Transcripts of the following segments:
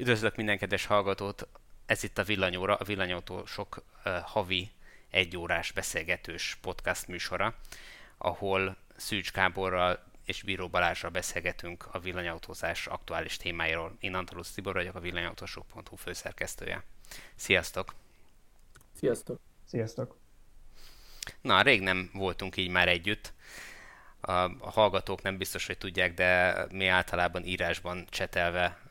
Üdvözlök minden kedves hallgatót! Ez itt a Villanyóra, a Villanyautósok uh, havi egyórás beszélgetős podcast műsora, ahol Szűcs Káborral és Bíró Balázsral beszélgetünk a villanyautózás aktuális témáiról. Én Antalusz Tibor vagyok, a villanyautósok.hu főszerkesztője. Sziasztok! Sziasztok! Sziasztok! Na, rég nem voltunk így már együtt. A, a hallgatók nem biztos, hogy tudják, de mi általában írásban csetelve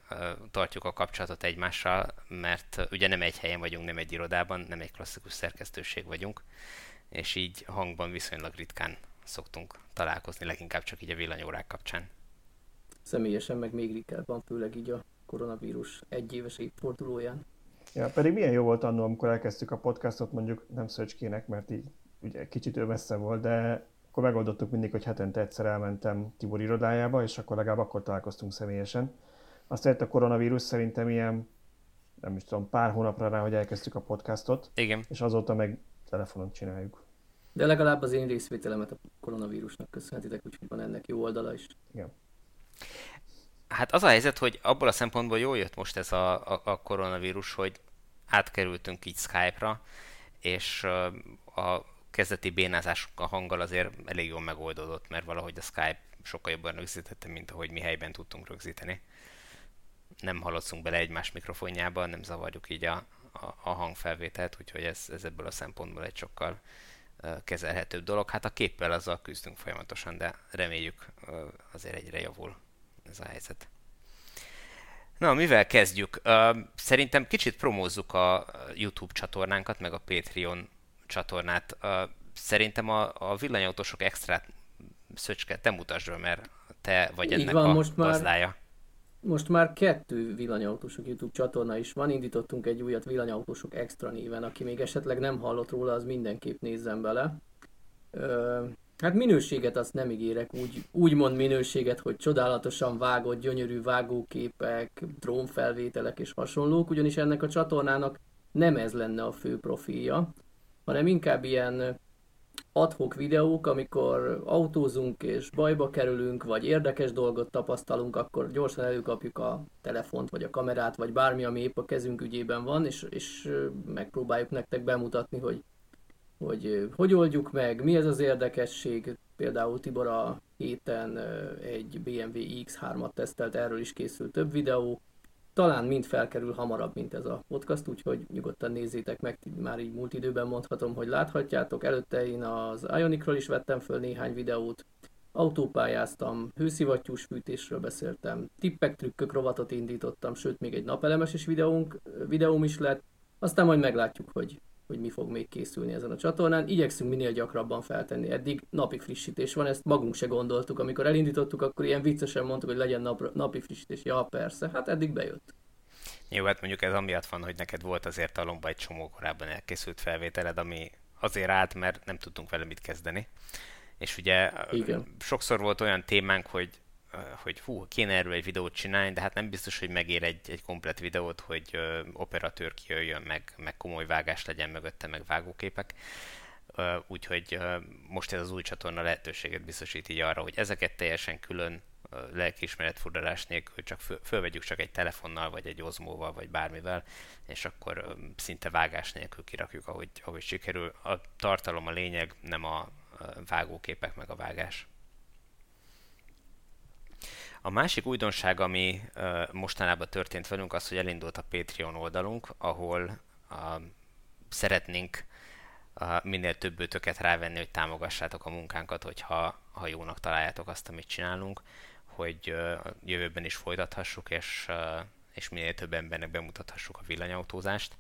tartjuk a kapcsolatot egymással, mert ugye nem egy helyen vagyunk, nem egy irodában, nem egy klasszikus szerkesztőség vagyunk, és így hangban viszonylag ritkán szoktunk találkozni, leginkább csak így a villanyórák kapcsán. Személyesen meg még ritkábban, főleg így a koronavírus egyéves évfordulóján. Ja, pedig milyen jó volt annól, amikor elkezdtük a podcastot, mondjuk nem Szöcskének, mert így ugye kicsit ő messze volt, de akkor megoldottuk mindig, hogy hetente egyszer elmentem Tibor irodájába, és akkor legalább akkor találkoztunk személyesen. Aztán jött a koronavírus, szerintem ilyen, nem is tudom, pár hónapra rá, hogy elkezdtük a podcastot. Igen. És azóta meg telefonon csináljuk. De legalább az én részvételemet a koronavírusnak köszönhetitek, úgyhogy van ennek jó oldala is. Igen. Hát az a helyzet, hogy abból a szempontból jól jött most ez a, a, a koronavírus, hogy átkerültünk így Skype-ra, és a kezdeti bénázás a hanggal azért elég jól megoldódott, mert valahogy a Skype sokkal jobban rögzítette, mint ahogy mi helyben tudtunk rögzíteni. Nem haladszunk bele egymás mikrofonjába, nem zavarjuk így a, a, a hangfelvételt, úgyhogy ez, ez ebből a szempontból egy sokkal kezelhetőbb dolog. Hát a képpel azzal küzdünk folyamatosan, de reméljük azért egyre javul ez a helyzet. Na, mivel kezdjük? Szerintem kicsit promózzuk a YouTube csatornánkat, meg a Patreon csatornát. Szerintem a, a villanyautósok extrát Szöcske, te mutasd mert te vagy ennek van, a most gazdája. Most már kettő villanyautósok YouTube csatorna is van, indítottunk egy újat villanyautósok extra néven, aki még esetleg nem hallott róla, az mindenképp nézzen bele. Ö, hát minőséget azt nem ígérek, úgy, úgy mond minőséget, hogy csodálatosan vágott, gyönyörű vágóképek, drónfelvételek és hasonlók, ugyanis ennek a csatornának nem ez lenne a fő profilja, hanem inkább ilyen adhok videók, amikor autózunk és bajba kerülünk, vagy érdekes dolgot tapasztalunk, akkor gyorsan előkapjuk a telefont, vagy a kamerát, vagy bármi, ami épp a kezünk ügyében van, és, és megpróbáljuk nektek bemutatni, hogy, hogy hogy oldjuk meg, mi ez az érdekesség. Például Tibor a héten egy BMW X3-at tesztelt, erről is készült több videó, talán mind felkerül hamarabb, mint ez a podcast, úgyhogy nyugodtan nézzétek meg, már így múlt időben mondhatom, hogy láthatjátok. Előtte én az Ionicról is vettem föl néhány videót, autópályáztam, hőszivattyús fűtésről beszéltem, tippek, trükkök rovatot indítottam, sőt még egy napelemes is videónk, videóm is lett, aztán majd meglátjuk, hogy hogy mi fog még készülni ezen a csatornán. Igyekszünk minél gyakrabban feltenni. Eddig napi frissítés van, ezt magunk se gondoltuk. Amikor elindítottuk, akkor ilyen viccesen mondtuk, hogy legyen nap, napi frissítés. Ja, persze, hát eddig bejött. Jó, hát mondjuk ez amiatt van, hogy neked volt azért talomba egy csomó korábban elkészült felvételed, ami azért állt, mert nem tudtunk vele mit kezdeni. És ugye Igen. sokszor volt olyan témánk, hogy hogy hú, kéne erről egy videót csinálni, de hát nem biztos, hogy megér egy, egy komplet videót, hogy ö, operatőr kijöjjön, meg, meg komoly vágás legyen mögötte, meg vágóképek. Ö, úgyhogy ö, most ez az új csatorna lehetőséget biztosít így arra, hogy ezeket teljesen külön lelkiismeretfurdalás nélkül csak föl, fölvegyük csak egy telefonnal, vagy egy ozmóval, vagy bármivel, és akkor szinte vágás nélkül kirakjuk, ahogy, ahogy sikerül. A tartalom a lényeg, nem a vágóképek meg a vágás. A másik újdonság, ami mostanában történt velünk, az, hogy elindult a Patreon oldalunk, ahol szeretnénk minél több ötöket rávenni, hogy támogassátok a munkánkat, hogyha ha jónak találjátok azt, amit csinálunk, hogy uh, jövőben is folytathassuk, és, és minél több embernek bemutathassuk a villanyautózást.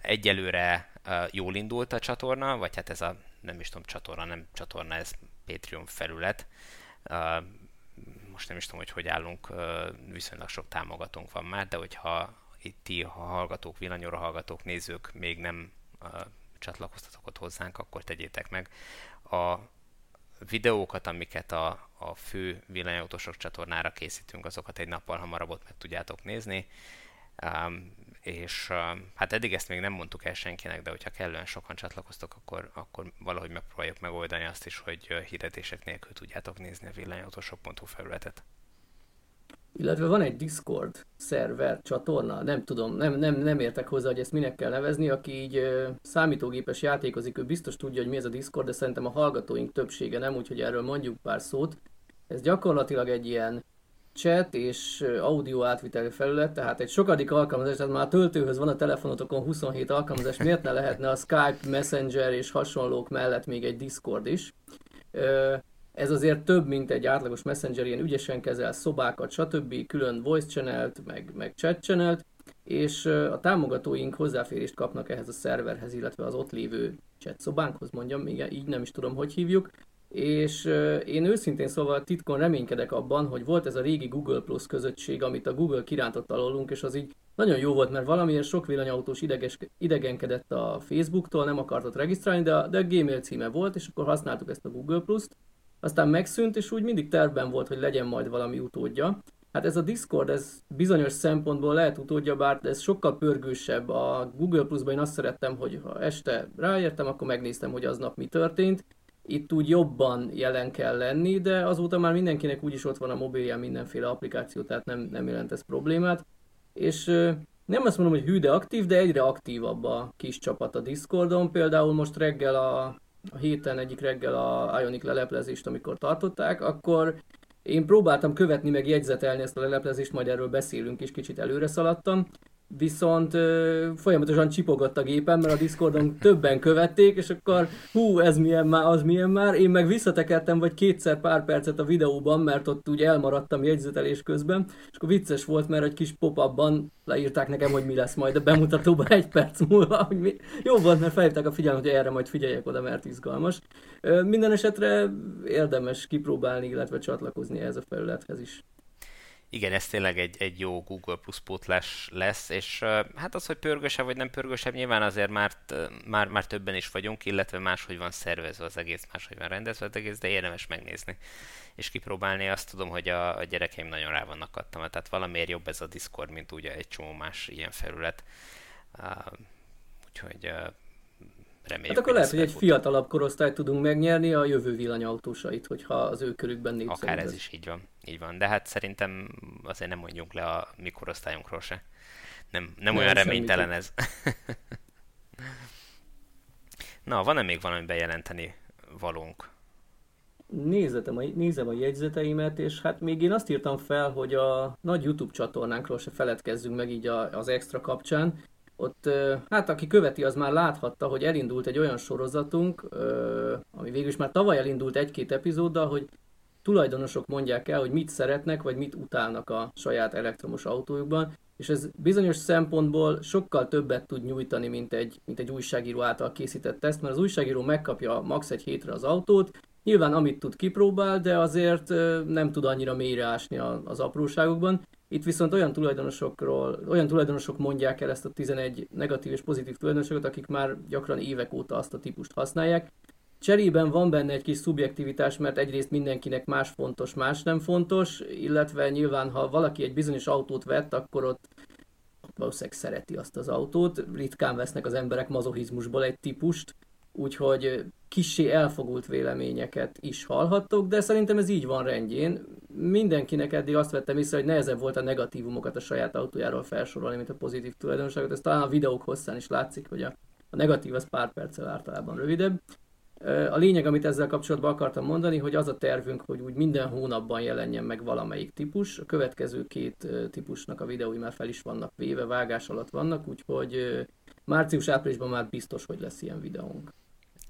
Egyelőre jól indult a csatorna, vagy hát ez a, nem is tudom, csatorna, nem csatorna, ez Patreon felület. Most nem is tudom, hogy hogy állunk, viszonylag sok támogatónk van már, de hogyha itt ti, ha hallgatók, villanyóra hallgatók, nézők még nem csatlakoztatok ott hozzánk, akkor tegyétek meg. A videókat, amiket a, a fő villanyautósok csatornára készítünk, azokat egy nappal hamarabb ott meg tudjátok nézni. És hát eddig ezt még nem mondtuk el senkinek, de hogyha kellően sokan csatlakoztok, akkor, akkor valahogy megpróbáljuk megoldani azt is, hogy hirdetések nélkül tudjátok nézni a villanyautósok.hu felületet. illetve van egy Discord szerver csatorna, nem tudom, nem, nem, nem értek hozzá, hogy ezt minek kell nevezni, aki így ö, számítógépes játékozik, ő biztos tudja, hogy mi ez a Discord, de szerintem a hallgatóink többsége nem, úgyhogy erről mondjuk pár szót. Ez gyakorlatilag egy ilyen chat és audio átviteli felület, tehát egy sokadik alkalmazás, tehát már töltőhöz van a telefonotokon 27 alkalmazás, miért ne lehetne a Skype, Messenger és hasonlók mellett még egy Discord is. Ez azért több, mint egy átlagos Messenger, ilyen ügyesen kezel szobákat, stb., külön voice channelt, meg, meg chat channelt, és a támogatóink hozzáférést kapnak ehhez a szerverhez, illetve az ott lévő chat szobánkhoz, mondjam, igen, így nem is tudom, hogy hívjuk, és én őszintén szóval titkon reménykedek abban, hogy volt ez a régi Google Plus közösség, amit a Google kirántott alólunk, és az így nagyon jó volt, mert valamilyen sok villanyautós ideges, idegenkedett a Facebooktól, nem akartott regisztrálni, de de a Gmail címe volt, és akkor használtuk ezt a Google Plus-t. Aztán megszűnt, és úgy mindig tervben volt, hogy legyen majd valami utódja. Hát ez a Discord, ez bizonyos szempontból lehet utódja, bár ez sokkal pörgősebb. A Google Plus-ban én azt szerettem, hogy ha este ráértem, akkor megnéztem, hogy aznap mi történt itt úgy jobban jelen kell lenni, de azóta már mindenkinek úgyis ott van a mobilján mindenféle applikáció, tehát nem, nem jelent ez problémát. És nem azt mondom, hogy hű, de aktív, de egyre aktívabb a kis csapat a Discordon. Például most reggel a, a héten egyik reggel a Ionic leleplezést, amikor tartották, akkor én próbáltam követni, meg jegyzetelni ezt a leleplezést, majd erről beszélünk is, kicsit előre szaladtam, viszont ö, folyamatosan csipogott a gépem, mert a Discordon többen követték, és akkor hú, ez milyen már, az milyen már. Én meg visszatekertem vagy kétszer pár percet a videóban, mert ott úgy elmaradtam jegyzetelés közben, és akkor vicces volt, mert egy kis pop-upban leírták nekem, hogy mi lesz majd a bemutatóban egy perc múlva. Hogy mi... Jó volt, mert felhívták a figyelmet, hogy erre majd figyeljek oda, mert izgalmas. Ö, minden esetre érdemes kipróbálni, illetve csatlakozni ehhez a felülethez is igen, ez tényleg egy, egy jó Google Plus pótlás lesz, és hát az, hogy pörgősebb vagy nem pörgősebb, nyilván azért már, már, már többen is vagyunk, illetve máshogy van szervezve az egész, máshogy van rendezve az egész, de érdemes megnézni és kipróbálni. Azt tudom, hogy a, a gyerekeim nagyon rá vannak adtam, tehát valamiért jobb ez a Discord, mint ugye egy csomó más ilyen felület. Uh, úgyhogy uh, Reméljük, hát akkor lehet, hogy egy fiatalabb korosztályt tudunk megnyerni a jövő villanyautósait, hogyha az ő körükben népszerű. Akár ez is így van. Így van. De hát szerintem azért nem mondjunk le a mi korosztályunkról se. Nem, nem, nem olyan reménytelen ez. Na, van-e még valami bejelenteni valónk? Nézetem a, nézem a jegyzeteimet, és hát még én azt írtam fel, hogy a nagy YouTube csatornánkról se feledkezzünk meg így a, az extra kapcsán, ott hát aki követi, az már láthatta, hogy elindult egy olyan sorozatunk, ami végül is már tavaly elindult egy-két epizóddal, hogy tulajdonosok mondják el, hogy mit szeretnek, vagy mit utálnak a saját elektromos autójukban, és ez bizonyos szempontból sokkal többet tud nyújtani, mint egy, mint egy újságíró által készített teszt, mert az újságíró megkapja max. egy hétre az autót, nyilván amit tud kipróbál, de azért nem tud annyira mélyre ásni az apróságokban, itt viszont olyan tulajdonosokról, olyan tulajdonosok mondják el ezt a 11 negatív és pozitív tulajdonosokat, akik már gyakran évek óta azt a típust használják. Cserében van benne egy kis szubjektivitás, mert egyrészt mindenkinek más fontos, más nem fontos, illetve nyilván, ha valaki egy bizonyos autót vett, akkor ott valószínűleg szereti azt az autót. Ritkán vesznek az emberek mazohizmusból egy típust, úgyhogy kissé elfogult véleményeket is hallhattok, de szerintem ez így van rendjén. Mindenkinek eddig azt vettem észre, hogy nehezebb volt a negatívumokat a saját autójáról felsorolni, mint a pozitív tulajdonságot. Ez talán a videók hosszán is látszik, hogy a, a negatív az pár perccel általában rövidebb. A lényeg, amit ezzel kapcsolatban akartam mondani, hogy az a tervünk, hogy úgy minden hónapban jelenjen meg valamelyik típus. A következő két típusnak a videói már fel is vannak véve, vágás alatt vannak, úgyhogy március-áprilisban már biztos, hogy lesz ilyen videónk.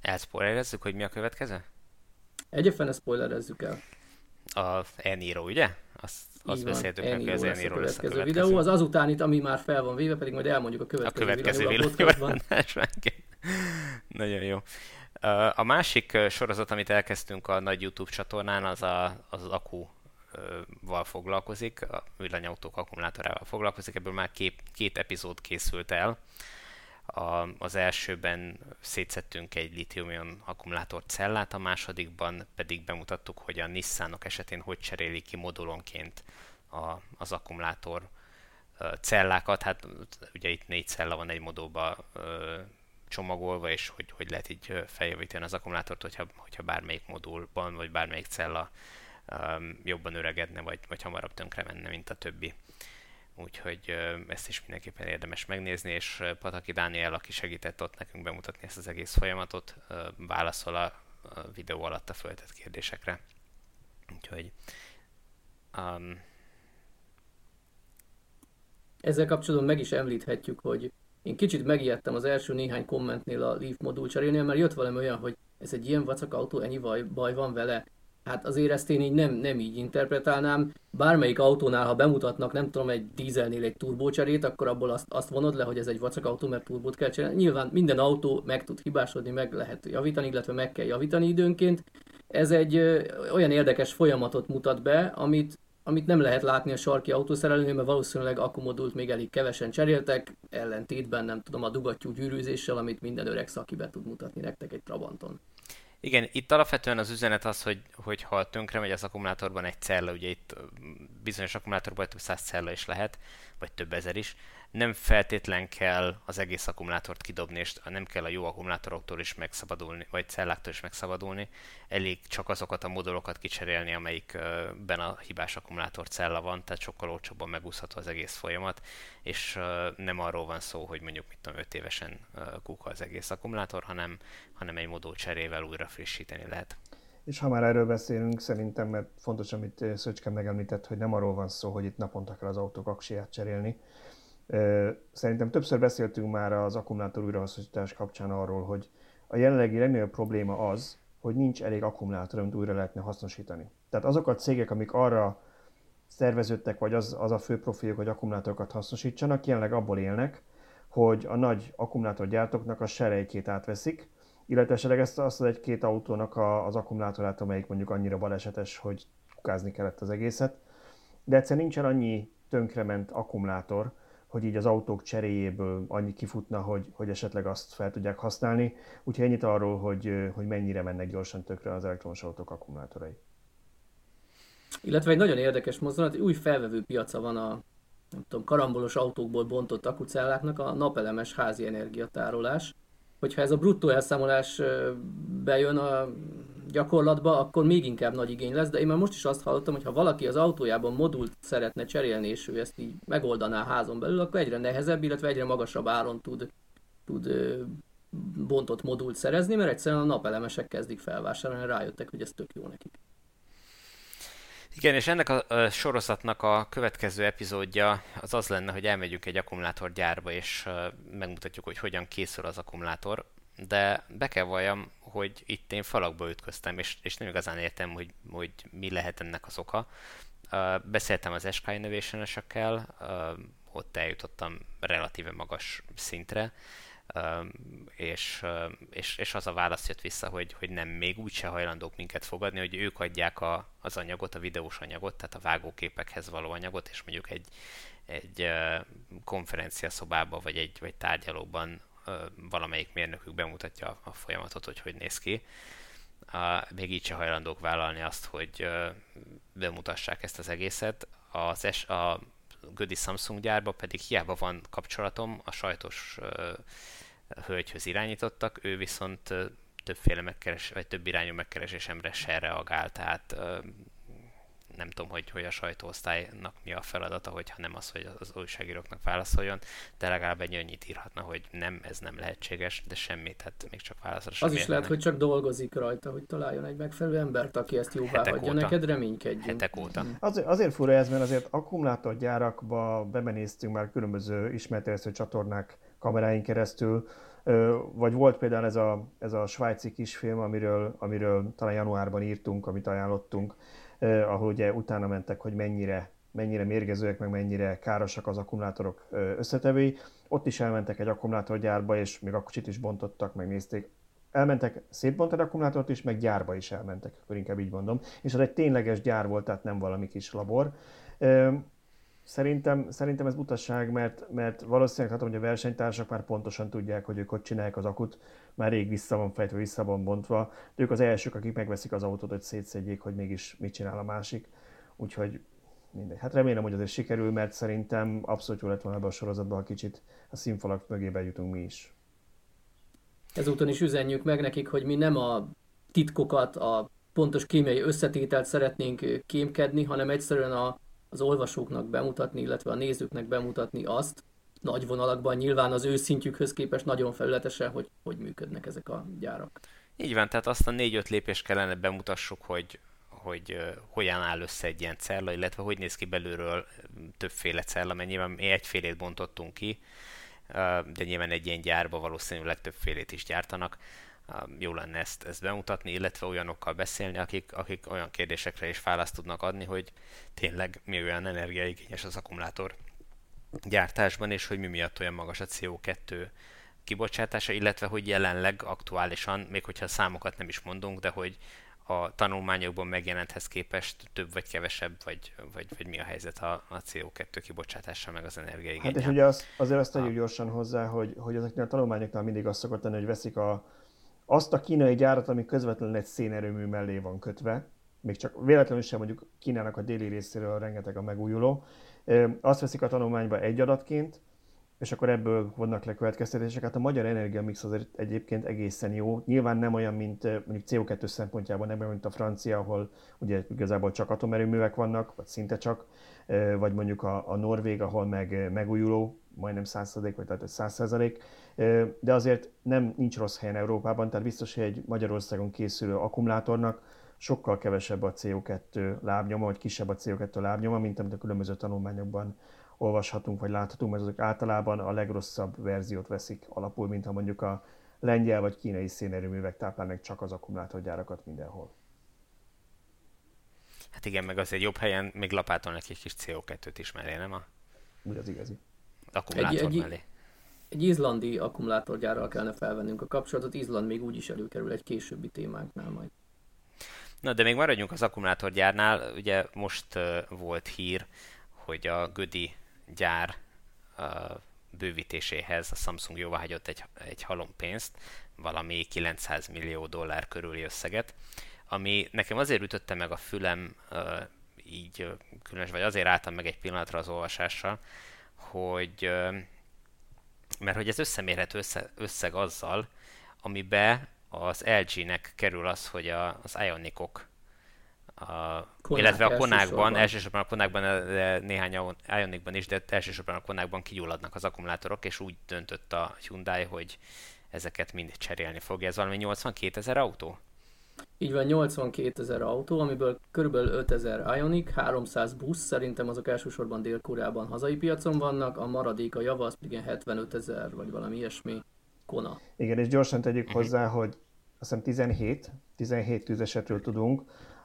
Elszpoilerezzük, hogy mi a következő? Egyébként spoilerezzük el. A Eniro, ugye? Azt, azt beszéltük meg, hogy az Eniro lesz a következő videó. Az azután itt, ami már fel van véve, pedig majd elmondjuk a következő, a következő videóban. Nagyon jó. A másik sorozat, amit elkezdtünk a nagy YouTube csatornán, az a, az, akku val foglalkozik, a villanyautók akkumulátorával foglalkozik, ebből már két, két epizód készült el. A, az elsőben szétszettünk egy litium akkumulátor cellát, a másodikban pedig bemutattuk, hogy a Nissanok esetén hogy cserélik ki modulonként a, az akkumulátor cellákat. Hát ugye itt négy cella van egy modulba csomagolva, és hogy, hogy lehet így feljavítani az akkumulátort, hogyha, hogyha bármelyik modulban, vagy bármelyik cella um, jobban öregedne, vagy, vagy hamarabb tönkre menne, mint a többi. Úgyhogy ezt is mindenképpen érdemes megnézni, és Pataki Dániel, aki segített ott nekünk bemutatni ezt az egész folyamatot, válaszol a videó alatt a föltett kérdésekre. Úgyhogy um, ezzel kapcsolatban meg is említhetjük, hogy én kicsit megijedtem az első néhány kommentnél a Leaf modul cserélnél, mert jött valami olyan, hogy ez egy ilyen vacak autó, ennyi baj, baj van vele. Hát azért ezt én így nem, nem így interpretálnám. Bármelyik autónál, ha bemutatnak, nem tudom, egy dízelnél egy turbócserét, akkor abból azt, azt vonod le, hogy ez egy vacak autó, mert turbót kell cserélni. Nyilván minden autó meg tud hibásodni, meg lehet javítani, illetve meg kell javítani időnként. Ez egy ö, olyan érdekes folyamatot mutat be, amit amit nem lehet látni a sarki autószerelőnél, mert valószínűleg akkumodult még elég kevesen cseréltek, ellentétben nem tudom a dugattyú gyűrűzéssel, amit minden öreg szaki be tud mutatni nektek egy Trabanton. Igen, itt alapvetően az üzenet az, hogy, hogy ha tönkre megy az akkumulátorban egy cella, ugye itt bizonyos akkumulátorban több száz cella is lehet, vagy több ezer is, nem feltétlen kell az egész akkumulátort kidobni, és nem kell a jó akkumulátoroktól is megszabadulni, vagy celláktól is megszabadulni. Elég csak azokat a modulokat kicserélni, amelyikben a hibás akkumulátor cella van, tehát sokkal olcsóbban megúszható az egész folyamat, és nem arról van szó, hogy mondjuk mit tudom, 5 évesen kuka az egész akkumulátor, hanem, hanem egy modul cserével újra frissíteni lehet. És ha már erről beszélünk, szerintem, mert fontos, amit Szöcske megemlített, hogy nem arról van szó, hogy itt naponta kell az autók aksiját cserélni, Szerintem többször beszéltünk már az akkumulátor újrahasznosítás kapcsán arról, hogy a jelenlegi legnagyobb probléma az, hogy nincs elég akkumulátor, amit újra lehetne hasznosítani. Tehát azok a cégek, amik arra szerveződtek, vagy az, az a fő profiljuk, hogy akkumulátorokat hasznosítsanak, jelenleg abból élnek, hogy a nagy akkumulátorgyártóknak a serejkét átveszik, illetve esetleg ezt azt az egy-két autónak a, az akkumulátorát, amelyik mondjuk annyira balesetes, hogy kukázni kellett az egészet. De egyszerűen nincsen annyi tönkrement akkumulátor, hogy így az autók cseréjéből annyi kifutna, hogy, hogy esetleg azt fel tudják használni. Úgyhogy ennyit arról, hogy, hogy mennyire mennek gyorsan tökre az elektromos autók akkumulátorai. Illetve egy nagyon érdekes mozzanat, új felvevő piaca van a nem tudom, karambolos autókból bontott akucelláknak, a napelemes házi energiatárolás. Hogyha ez a bruttó elszámolás bejön a gyakorlatba, akkor még inkább nagy igény lesz, de én már most is azt hallottam, hogy ha valaki az autójában modult szeretne cserélni, és ő ezt így megoldaná házon belül, akkor egyre nehezebb, illetve egyre magasabb áron tud, tud bontott modult szerezni, mert egyszerűen a napelemesek kezdik felvásárolni, rájöttek, hogy ez tök jó nekik. Igen, és ennek a, a sorozatnak a következő epizódja az az lenne, hogy elmegyünk egy akkumulátorgyárba, és megmutatjuk, hogy hogyan készül az akkumulátor de be kell valljam, hogy itt én falakba ütköztem, és, és nem igazán értem, hogy, hogy mi lehet ennek az oka. Uh, beszéltem az SK innovation uh, ott eljutottam relatíve magas szintre, uh, és, uh, és, és az a válasz jött vissza, hogy, hogy nem, még úgyse hajlandók minket fogadni, hogy ők adják a, az anyagot, a videós anyagot, tehát a vágóképekhez való anyagot, és mondjuk egy, egy uh, konferenciaszobában vagy egy vagy tárgyalóban valamelyik mérnökük bemutatja a folyamatot, hogy hogy néz ki. Még így se hajlandók vállalni azt, hogy bemutassák ezt az egészet. Az es, a Gödi Samsung gyárba pedig hiába van kapcsolatom, a sajtos hölgyhöz irányítottak, ő viszont többféle megkeres, vagy több irányú megkeresésemre se reagál, tehát nem tudom, hogy, hogy a sajtóosztálynak mi a feladata, hogyha nem az, hogy az újságíróknak válaszoljon, de legalább egy annyit írhatna, hogy nem, ez nem lehetséges, de semmit, tehát még csak válaszra sem Az is lehet, hogy csak dolgozik rajta, hogy találjon egy megfelelő embert, aki ezt jóvá Hetek hagyja óta. neked, reménykedjünk. Hetek óta. Hmm. Azért, azért fura ez, mert azért akkumulátorgyárakba bemenéztünk már különböző ismerterjesztő csatornák kameráin keresztül, vagy volt például ez a, ez a svájci kisfilm, amiről, amiről talán januárban írtunk, amit ajánlottunk, ahol ugye utána mentek, hogy mennyire, mennyire mérgezőek, meg mennyire károsak az akkumulátorok összetevői. Ott is elmentek egy akkumulátorgyárba, és még a kocsit is bontottak, megnézték. Elmentek szétbontani akkumulátort is, meg gyárba is elmentek, akkor inkább így mondom. És az egy tényleges gyár volt, tehát nem valami kis labor. Szerintem, szerintem ez butasság, mert, mert valószínűleg hát, hogy a versenytársak már pontosan tudják, hogy ők hogy csinálják az akut, már rég vissza van fejtve, vissza van bontva. De ők az elsők, akik megveszik az autót, hogy szétszedjék, hogy mégis mit csinál a másik. Úgyhogy mindegy. Hát remélem, hogy azért sikerül, mert szerintem abszolút jó lett volna ebbe a sorozatban, ha kicsit a színfalak mögé bejutunk mi is. Ezúton is üzenjük meg nekik, hogy mi nem a titkokat, a pontos kémiai összetételt szeretnénk kémkedni, hanem egyszerűen a, az olvasóknak bemutatni, illetve a nézőknek bemutatni azt, nagy vonalakban nyilván az ő szintjükhöz képest nagyon felületesen, hogy hogy működnek ezek a gyárak. Így van, tehát azt a négy-öt lépést kellene bemutassuk, hogy, hogy hogyan áll össze egy ilyen cella, illetve hogy néz ki belülről többféle cella, mert nyilván mi egyfélét bontottunk ki, de nyilván egy ilyen gyárba valószínűleg többfélét is gyártanak. Uh, jó lenne ezt, ezt bemutatni, illetve olyanokkal beszélni, akik, akik olyan kérdésekre is választ tudnak adni, hogy tényleg mi olyan energiaigényes az akkumulátor gyártásban, és hogy mi miatt olyan magas a CO2 kibocsátása, illetve hogy jelenleg aktuálisan, még hogyha számokat nem is mondunk, de hogy a tanulmányokban megjelenthez képest több vagy kevesebb, vagy, vagy, vagy mi a helyzet a, a CO2 kibocsátása, meg az energiaigénye. Hát és ugye az, azért azt tegyük gyorsan hozzá, hogy, hogy ezeknél a tanulmányoknál mindig azt szokott tenni, hogy veszik a, azt a kínai gyárat, ami közvetlenül egy szénerőmű mellé van kötve, még csak véletlenül sem mondjuk Kínának a déli részéről rengeteg a megújuló, azt veszik a tanulmányba egy adatként, és akkor ebből vannak le következtetéseket. A magyar energiamix azért egyébként egészen jó. Nyilván nem olyan, mint mondjuk CO2 szempontjában, nem olyan, mint a francia, ahol ugye igazából csak atomerőművek vannak, vagy szinte csak, vagy mondjuk a, a Norvég, ahol meg megújuló, majdnem 100%, vagy tehát 100%, de azért nem nincs rossz helyen Európában, tehát biztos, hogy egy Magyarországon készülő akkumulátornak sokkal kevesebb a CO2 lábnyoma, vagy kisebb a CO2 lábnyoma, mint amit a különböző tanulmányokban olvashatunk, vagy láthatunk, mert azok általában a legrosszabb verziót veszik alapul, mint ha mondjuk a lengyel vagy kínai szénerőművek táplálnak csak az akkumulátorgyárakat mindenhol. Hát igen, meg azért jobb helyen még lapátolnak egy kis CO2-t is mellé, nem a? Úgy az igazi. Akkumulátor egy, mellé. Egy, egy izlandi akkumulátorgyárral kellene felvennünk a kapcsolatot, Izland még úgy is előkerül egy későbbi témánknál majd. Na, de még maradjunk az akkumulátorgyárnál. Ugye most volt hír, hogy a Gödi gyár bővítéséhez a Samsung jóváhagyott egy, egy pénzt, valami 900 millió dollár körüli összeget, ami nekem azért ütötte meg a fülem így különös, vagy azért álltam meg egy pillanatra az olvasással, hogy mert hogy ez összemérhető össze, összeg azzal, amibe az LG-nek kerül az, hogy a, az Ionicok a, Konák illetve a konákban, elsősorban a konákban, de néhány Ionicban is, de elsősorban a konákban kigyulladnak az akkumulátorok, és úgy döntött a Hyundai, hogy ezeket mind cserélni fogja. Ez valami 82 ezer autó? Így van, 82 ezer autó, amiből kb. 5 ezer Ionic, 300 busz, szerintem azok elsősorban Dél-Koreában hazai piacon vannak, a maradék a java, az pedig 75 ezer, vagy valami ilyesmi kona. Igen, és gyorsan tegyük uh-huh. hozzá, hogy azt hiszem 17, 17 tűzesetről tudunk,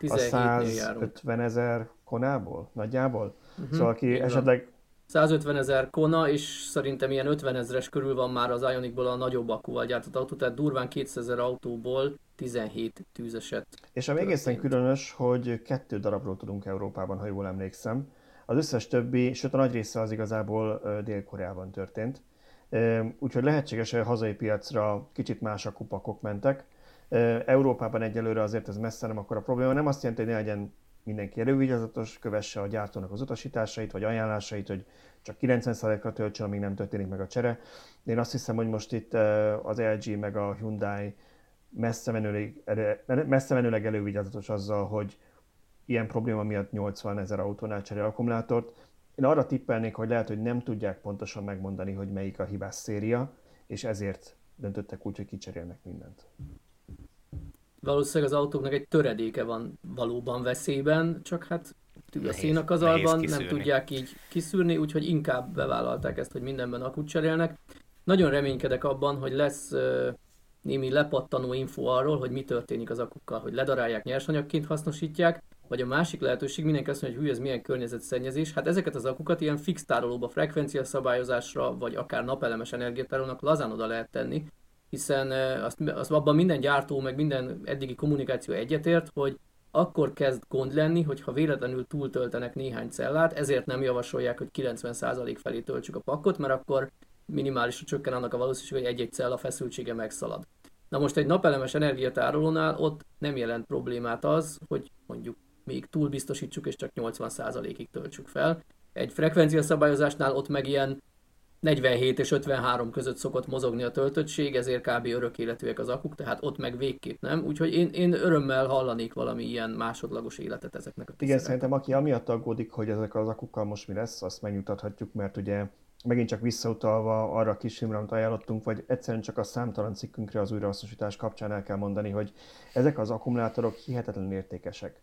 a 150 ezer konából nagyjából. Uh-huh. Szóval aki Igen. esetleg 150 ezer kona, és szerintem ilyen 50 ezeres körül van már az Ionicból a nagyobb akkúval gyártott autó, tehát durván 200 ezer autóból 17 tűzeset. És ami egészen különös, hogy kettő darabról tudunk Európában, ha jól emlékszem. Az összes többi, sőt a nagy része az igazából Dél-Koreában történt. Úgyhogy lehetséges, hogy a hazai piacra kicsit más a kupakok mentek. Európában egyelőre azért ez messze nem akkor a probléma. Nem azt jelenti, hogy ne legyen mindenki elővigyázatos, kövesse a gyártónak az utasításait vagy ajánlásait, hogy csak 90%-ra töltsön, amíg nem történik meg a csere. Én azt hiszem, hogy most itt az LG meg a Hyundai messze menőleg, messze menőleg elővigyázatos azzal, hogy ilyen probléma miatt 80 ezer autónál cserél akkumulátort. Én arra tippelnék, hogy lehet, hogy nem tudják pontosan megmondani, hogy melyik a hibás széria, és ezért döntöttek úgy, hogy kicserélnek mindent. Valószínűleg az autóknak egy töredéke van valóban veszélyben, csak hát a szénakazalban nem tudják így kiszűrni, úgyhogy inkább bevállalták ezt, hogy mindenben akut cserélnek. Nagyon reménykedek abban, hogy lesz némi lepattanó info arról, hogy mi történik az akukkal, hogy ledarálják, nyersanyagként hasznosítják, vagy a másik lehetőség, mindenki azt mondja, hogy hű, ez milyen környezetszennyezés. Hát ezeket az akukat ilyen fix tárolóba, frekvencia szabályozásra, vagy akár napelemes energiatárolónak lazán oda lehet tenni, hiszen azt, azt abban minden gyártó, meg minden eddigi kommunikáció egyetért, hogy akkor kezd gond lenni, hogyha véletlenül túltöltenek néhány cellát, ezért nem javasolják, hogy 90% felé töltsük a pakkot, mert akkor minimálisra csökken annak a valószínűség, hogy egy-egy cella feszültsége megszalad. Na most egy napelemes energiatárolónál ott nem jelent problémát az, hogy mondjuk még túl biztosítsuk és csak 80%-ig töltsük fel. Egy frekvencia szabályozásnál ott meg ilyen 47 és 53 között szokott mozogni a töltöttség, ezért kb. örök életűek az akuk, tehát ott meg végképp nem. Úgyhogy én, én örömmel hallanék valami ilyen másodlagos életet ezeknek a Igen, szerintem aki amiatt aggódik, hogy ezek az akukkal most mi lesz, azt megnyugtathatjuk, mert ugye megint csak visszautalva arra a kis filmre, amit ajánlottunk, vagy egyszerűen csak a számtalan cikkünkre az újrahasznosítás kapcsán el kell mondani, hogy ezek az akkumulátorok hihetetlenül értékesek.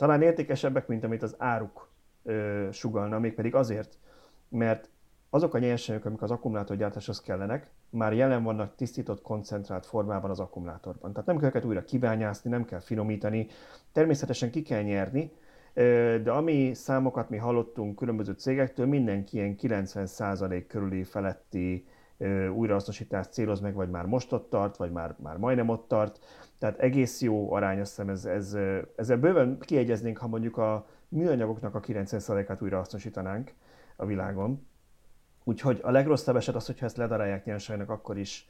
Talán értékesebbek, mint amit az áruk ö, sugalna, mégpedig azért, mert azok a nyersanyagok, amik az akkumulátorgyártáshoz kellenek, már jelen vannak tisztított, koncentrált formában az akkumulátorban. Tehát nem kell őket újra kibányászni, nem kell finomítani, természetesen ki kell nyerni, de ami számokat mi hallottunk különböző cégektől, mindenki ilyen 90% körüli feletti újrahasznosítást céloz meg, vagy már most ott tart, vagy már, már majdnem ott tart. Tehát egész jó arány, azt hiszem ez, ez, ezzel bőven kiegyeznénk, ha mondjuk a műanyagoknak a 90%-át újrahasznosítanánk a világon. Úgyhogy a legrosszabb eset az, hogyha ezt ledarálják nyersanyagnak, akkor is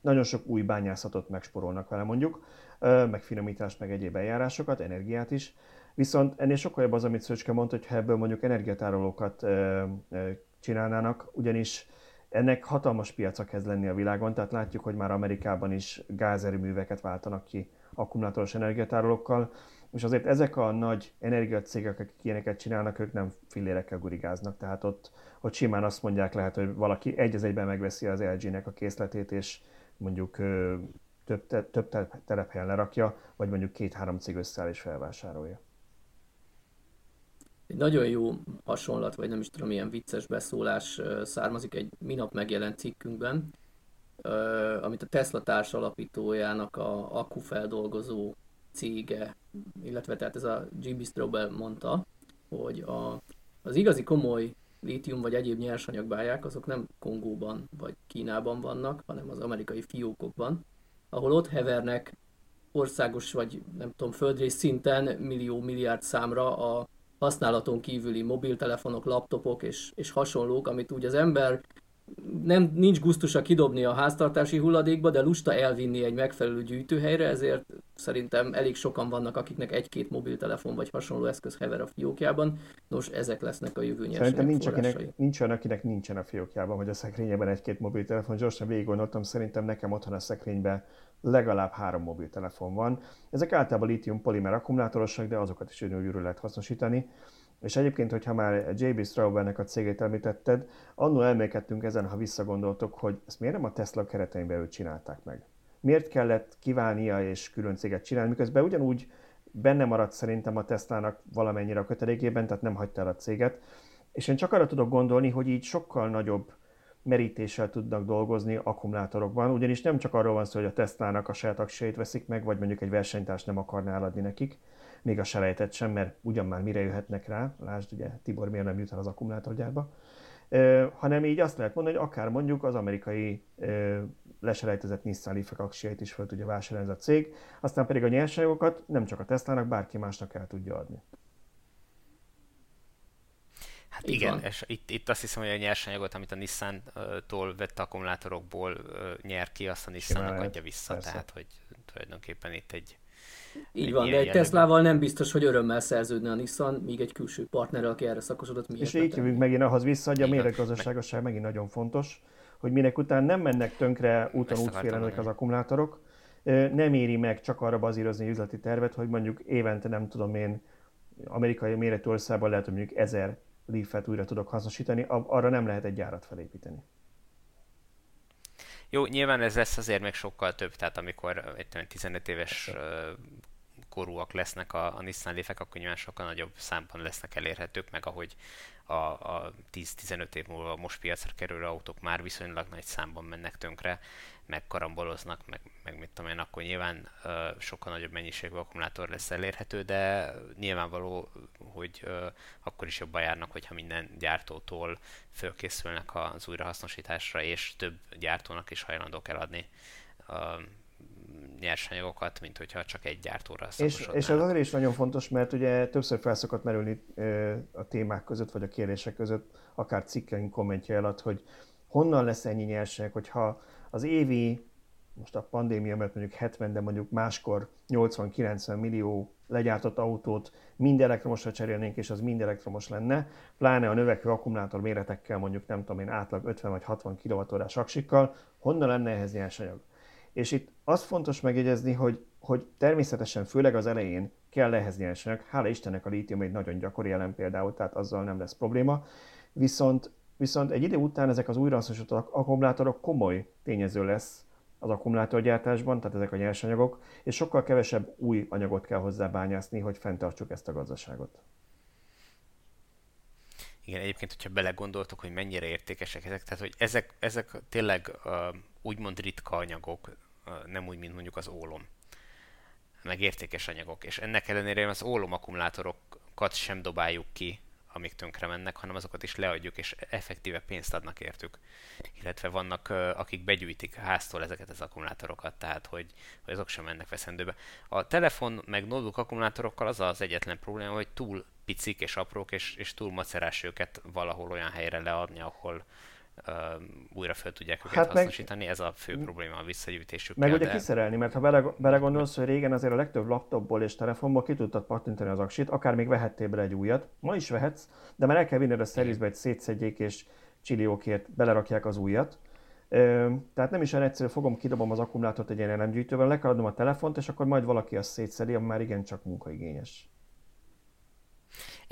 nagyon sok új bányászatot megsporolnak vele mondjuk, meg finomítást, meg egyéb eljárásokat, energiát is. Viszont ennél sokkal jobb az, amit Szöcske mondta, hogy ha ebből mondjuk energiatárolókat csinálnának, ugyanis ennek hatalmas piaca kezd lenni a világon, tehát látjuk, hogy már Amerikában is gázerőműveket váltanak ki akkumulátoros energiatárolókkal, és azért ezek a nagy energiacégek, akik ilyeneket csinálnak, ők nem fillérekkel gurigáznak, tehát ott, ott simán azt mondják lehet, hogy valaki egy az egyben megveszi az LG-nek a készletét, és mondjuk több, több telephelyen lerakja, vagy mondjuk két-három cég összeáll és felvásárolja. Egy nagyon jó hasonlat, vagy nem is tudom, milyen vicces beszólás származik egy minap megjelent cikkünkben, amit a Tesla társ alapítójának a akkufeldolgozó cége, illetve tehát ez a Jimmy Strobel mondta, hogy a, az igazi komoly lítium vagy egyéb nyersanyagbályák azok nem Kongóban vagy Kínában vannak, hanem az amerikai fiókokban, ahol ott hevernek országos vagy nem tudom, földrész szinten millió-milliárd számra a használaton kívüli mobiltelefonok, laptopok és, és hasonlók, amit úgy az ember nem, nincs gusztusa kidobni a háztartási hulladékba, de lusta elvinni egy megfelelő gyűjtőhelyre, ezért szerintem elég sokan vannak, akiknek egy-két mobiltelefon vagy hasonló eszköz hever a fiókjában. Nos, ezek lesznek a jövő Szerintem nincs, akinek, nincs olyan, akinek nincsen a fiókjában, vagy a szekrényében egy-két mobiltelefon. Gyorsan végig gondoltam, szerintem nekem otthon a szekrényben legalább három mobiltelefon van. Ezek általában litium polimer akkumulátorosak, de azokat is ugyanúgy lehet hasznosítani. És egyébként, hogyha már J.B. Straubernek a cégét említetted, annól elmélkedtünk ezen, ha visszagondoltok, hogy ezt miért nem a Tesla keretein belül csinálták meg? Miért kellett kiválnia és külön céget csinálni, miközben ugyanúgy benne maradt szerintem a Teslának valamennyire a kötelékében, tehát nem hagyta el a céget. És én csak arra tudok gondolni, hogy így sokkal nagyobb merítéssel tudnak dolgozni akkumulátorokban, ugyanis nem csak arról van szó, hogy a Teslának a saját aksijait veszik meg, vagy mondjuk egy versenytárs nem akarná eladni nekik, még a selejtet sem, mert ugyan már mire jöhetnek rá, lásd ugye Tibor miért nem jut el az akkumulátorgyárba, hanem így azt lehet mondani, hogy akár mondjuk az amerikai leselejtezett Nissan Leaf aksijait is fel tudja vásárolni ez a cég, aztán pedig a nyersanyagokat nem csak a Teslának, bárki másnak el tudja adni. Hát Így igen, van. és itt, itt azt hiszem, hogy a nyersanyagot, amit a Nissan-tól vett akkumulátorokból nyer ki, azt a Nissannak adja vissza, persze. tehát hogy tulajdonképpen itt egy így van, de egy Teslával nem biztos, hogy örömmel szerződne a Nissan, míg egy külső partnerrel, aki erre szakosodott. Miért és így jövünk megint ahhoz vissza, hogy a méretgazdaságosság megint nagyon fontos, hogy minek után nem mennek tönkre úton útfélen az akkumulátorok, nem éri meg csak arra bazírozni üzleti tervet, hogy mondjuk évente nem tudom én amerikai méretű országban lehet, hogy mondjuk ezer Leaf-et újra tudok hasznosítani, arra nem lehet egy gyárat felépíteni. Jó, nyilván ez lesz azért még sokkal több, tehát amikor 15 éves korúak lesznek a, a Nissan leaf akkor nyilván sokkal nagyobb számban lesznek elérhetők, meg ahogy a, a 10-15 év múlva most piacra kerülő autók már viszonylag nagy számban mennek tönkre, meg karamboloznak, meg, meg mit tudom én, akkor nyilván uh, sokkal nagyobb mennyiségű akkumulátor lesz elérhető, de nyilvánvaló, hogy uh, akkor is jobban járnak, hogyha minden gyártótól fölkészülnek az újrahasznosításra, és több gyártónak is hajlandók eladni uh, nyersanyagokat, mint hogyha csak egy gyártóra és, és ez azért is nagyon fontos, mert ugye többször felszokott merülni a témák között, vagy a kérdések között, akár cikkeink kommentje alatt, hogy honnan lesz ennyi nyersanyag, hogyha az évi most a pandémia mert mondjuk 70, de mondjuk máskor 80-90 millió legyártott autót mind elektromosra cserélnénk, és az mind elektromos lenne, pláne a növekvő akkumulátor méretekkel, mondjuk nem tudom én, átlag 50 vagy 60 kWh aksikkal, honnan lenne ehhez nyersanyag? És itt az fontos megjegyezni, hogy, hogy természetesen főleg az elején kell ehhez nyersanyag. Hála Istennek a lítium egy nagyon gyakori jelen például, tehát azzal nem lesz probléma. Viszont, viszont egy idő után ezek az újrahasznosított akkumulátorok komoly tényező lesz az akkumulátorgyártásban, tehát ezek a nyersanyagok, és sokkal kevesebb új anyagot kell hozzá bányászni, hogy fenntartsuk ezt a gazdaságot. Igen, egyébként, hogyha belegondoltok, hogy mennyire értékesek ezek, tehát hogy ezek, ezek tényleg uh, úgymond ritka anyagok, nem úgy, mint mondjuk az ólom, meg értékes anyagok, és ennek ellenére az ólom akkumulátorokat sem dobáljuk ki amik tönkre mennek, hanem azokat is leadjuk, és effektíve pénzt adnak értük. Illetve vannak, akik begyűjtik háztól ezeket az akkumulátorokat, tehát hogy, hogy azok sem mennek veszendőbe. A telefon meg notebook akkumulátorokkal az az egyetlen probléma, hogy túl picik és aprók, és, és túl macerás őket valahol olyan helyre leadni, ahol, uh, újra fel tudják őket hát hasznosítani, meg, ez a fő probléma a visszagyűjtésük. Meg ugye de... kiszerelni, mert ha bele, belegondolsz, hogy régen azért a legtöbb laptopból és telefonból ki tudtad pattintani az aksit, akár még vehettél bele egy újat, ma is vehetsz, de már el kell vinned a szervizbe, egy szétszedjék és csilliókért belerakják az újat. Ö, tehát nem is olyan egyszerű, fogom, kidobom az akkumulátort egy ilyen elemgyűjtővel, le kell adnom a telefont, és akkor majd valaki azt szétszedi, ami már igencsak munkaigényes.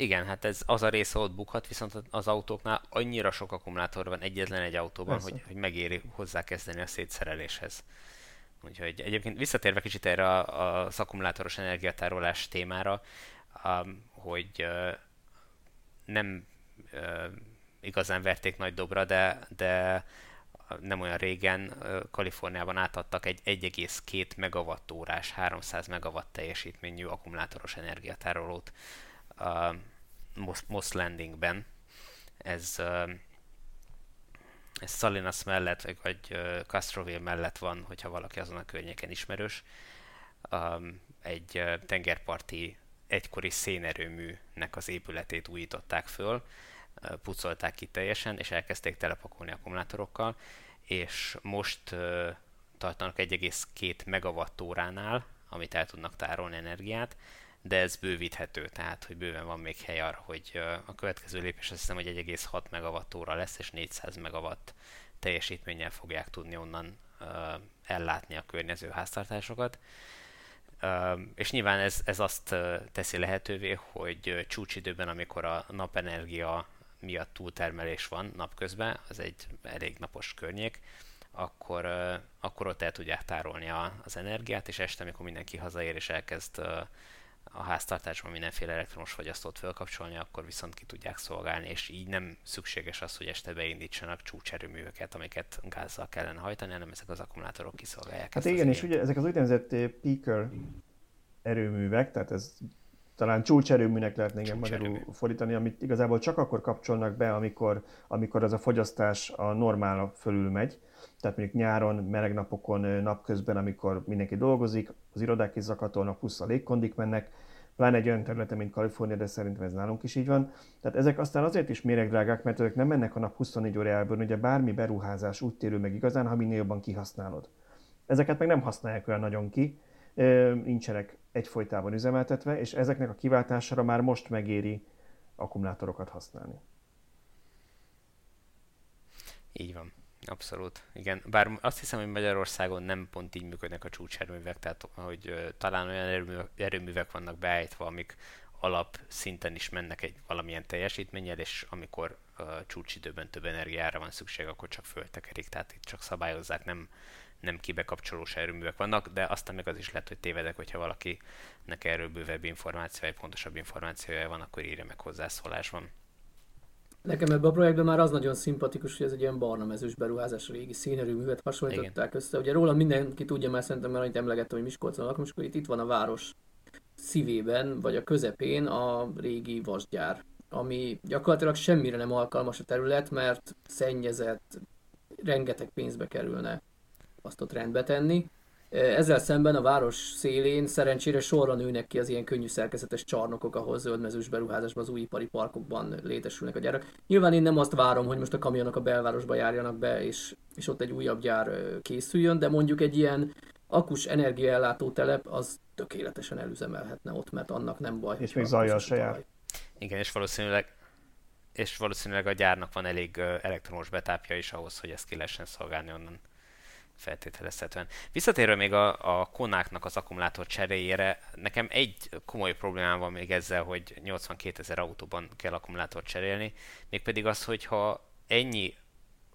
Igen, hát ez az a része ott bukhat, viszont az autóknál annyira sok akkumulátor van egyetlen egy autóban, hogy, hogy megéri hozzá kezdeni a szétszereléshez. Úgyhogy egyébként visszatérve kicsit erre az akkumulátoros energiatárolás témára, hogy nem igazán verték nagy dobra, de, de nem olyan régen Kaliforniában átadtak egy 1,2 megawattórás, 300 megawatt teljesítményű akkumulátoros energiatárolót a Moss Landingben. Ez, ez Salinas mellett, vagy, vagy Castroville mellett van, hogyha valaki azon a környéken ismerős. Egy tengerparti egykori szénerőműnek az épületét újították föl, pucolták ki teljesen, és elkezdték telepakolni akkumulátorokkal, és most tartanak 1,2 megawattóránál, amit el tudnak tárolni energiát, de ez bővíthető, tehát hogy bőven van még hely arra, hogy a következő lépés azt hiszem, hogy 1,6 megawattóra lesz, és 400 megawatt teljesítménnyel fogják tudni onnan ellátni a környező háztartásokat. És nyilván ez, ez azt teszi lehetővé, hogy csúcsidőben, amikor a napenergia miatt túltermelés van napközben, az egy elég napos környék, akkor, akkor ott el tudják tárolni az energiát, és este, amikor mindenki hazaér és elkezd a háztartásban mindenféle elektromos fogyasztót felkapcsolni, akkor viszont ki tudják szolgálni, és így nem szükséges az, hogy este beindítsanak csúcserőműveket, amiket gázzal kellene hajtani, hanem ezek az akkumulátorok kiszolgálják. Hát igen, és ugye ezek az úgynevezett eh, peaker erőművek, tehát ez talán csúcserőműnek lehetne igen magyarul fordítani, amit igazából csak akkor kapcsolnak be, amikor, amikor az a fogyasztás a normál fölül megy. Tehát mondjuk nyáron, meleg napokon, napközben, amikor mindenki dolgozik, az irodák is zakatolnak, plusz a légkondik mennek, pláne egy olyan területen, mint Kalifornia, de szerintem ez nálunk is így van. Tehát ezek aztán azért is méregdrágák, mert ezek nem mennek a nap 24 órájában, ugye bármi beruházás úgy térül meg igazán, ha minél jobban kihasználod. Ezeket meg nem használják olyan nagyon ki, nincsenek egyfolytában üzemeltetve, és ezeknek a kiváltására már most megéri akkumulátorokat használni. Így van. Abszolút, igen. Bár azt hiszem, hogy Magyarországon nem pont így működnek a csúcserőművek, tehát hogy talán olyan erőművek, erőművek vannak beállítva, amik alap szinten is mennek egy valamilyen teljesítménnyel, és amikor uh, csúcsidőben több energiára van szükség, akkor csak föltekerik, tehát itt csak szabályozzák, nem, nem kibekapcsolós erőművek vannak, de aztán meg az is lehet, hogy tévedek, hogyha valakinek erről bővebb információja, pontosabb információja van, akkor írja meg hozzászólásban. Nekem ebben a projektben már az nagyon szimpatikus, hogy ez egy ilyen barna mezős beruházás, régi színerőművet hasonlították Igen. össze. Ugye róla mindenki tudja már szerintem, mert annyit emlegettem, hogy Miskolcon lakom, és akkor itt, itt van a város szívében, vagy a közepén a régi vasgyár, ami gyakorlatilag semmire nem alkalmas a terület, mert szennyezett, rengeteg pénzbe kerülne azt ott rendbe tenni. Ezzel szemben a város szélén szerencsére sorra nőnek ki az ilyen könnyű szerkezetes csarnokok, ahol zöldmezős beruházásban az új ipari parkokban létesülnek a gyárak. Nyilván én nem azt várom, hogy most a kamionok a belvárosba járjanak be, és, és ott egy újabb gyár készüljön, de mondjuk egy ilyen akus energiaellátó telep az tökéletesen elüzemelhetne ott, mert annak nem baj. És még zajjal se jár. Igen, és valószínűleg és valószínűleg a gyárnak van elég elektromos betápja is ahhoz, hogy ezt ki lehessen szolgálni onnan feltételezhetően. Visszatérve még a, a konáknak az akkumulátor cseréjére, nekem egy komoly problémám van még ezzel, hogy 82 ezer autóban kell akkumulátor cserélni, mégpedig az, hogy ha ennyi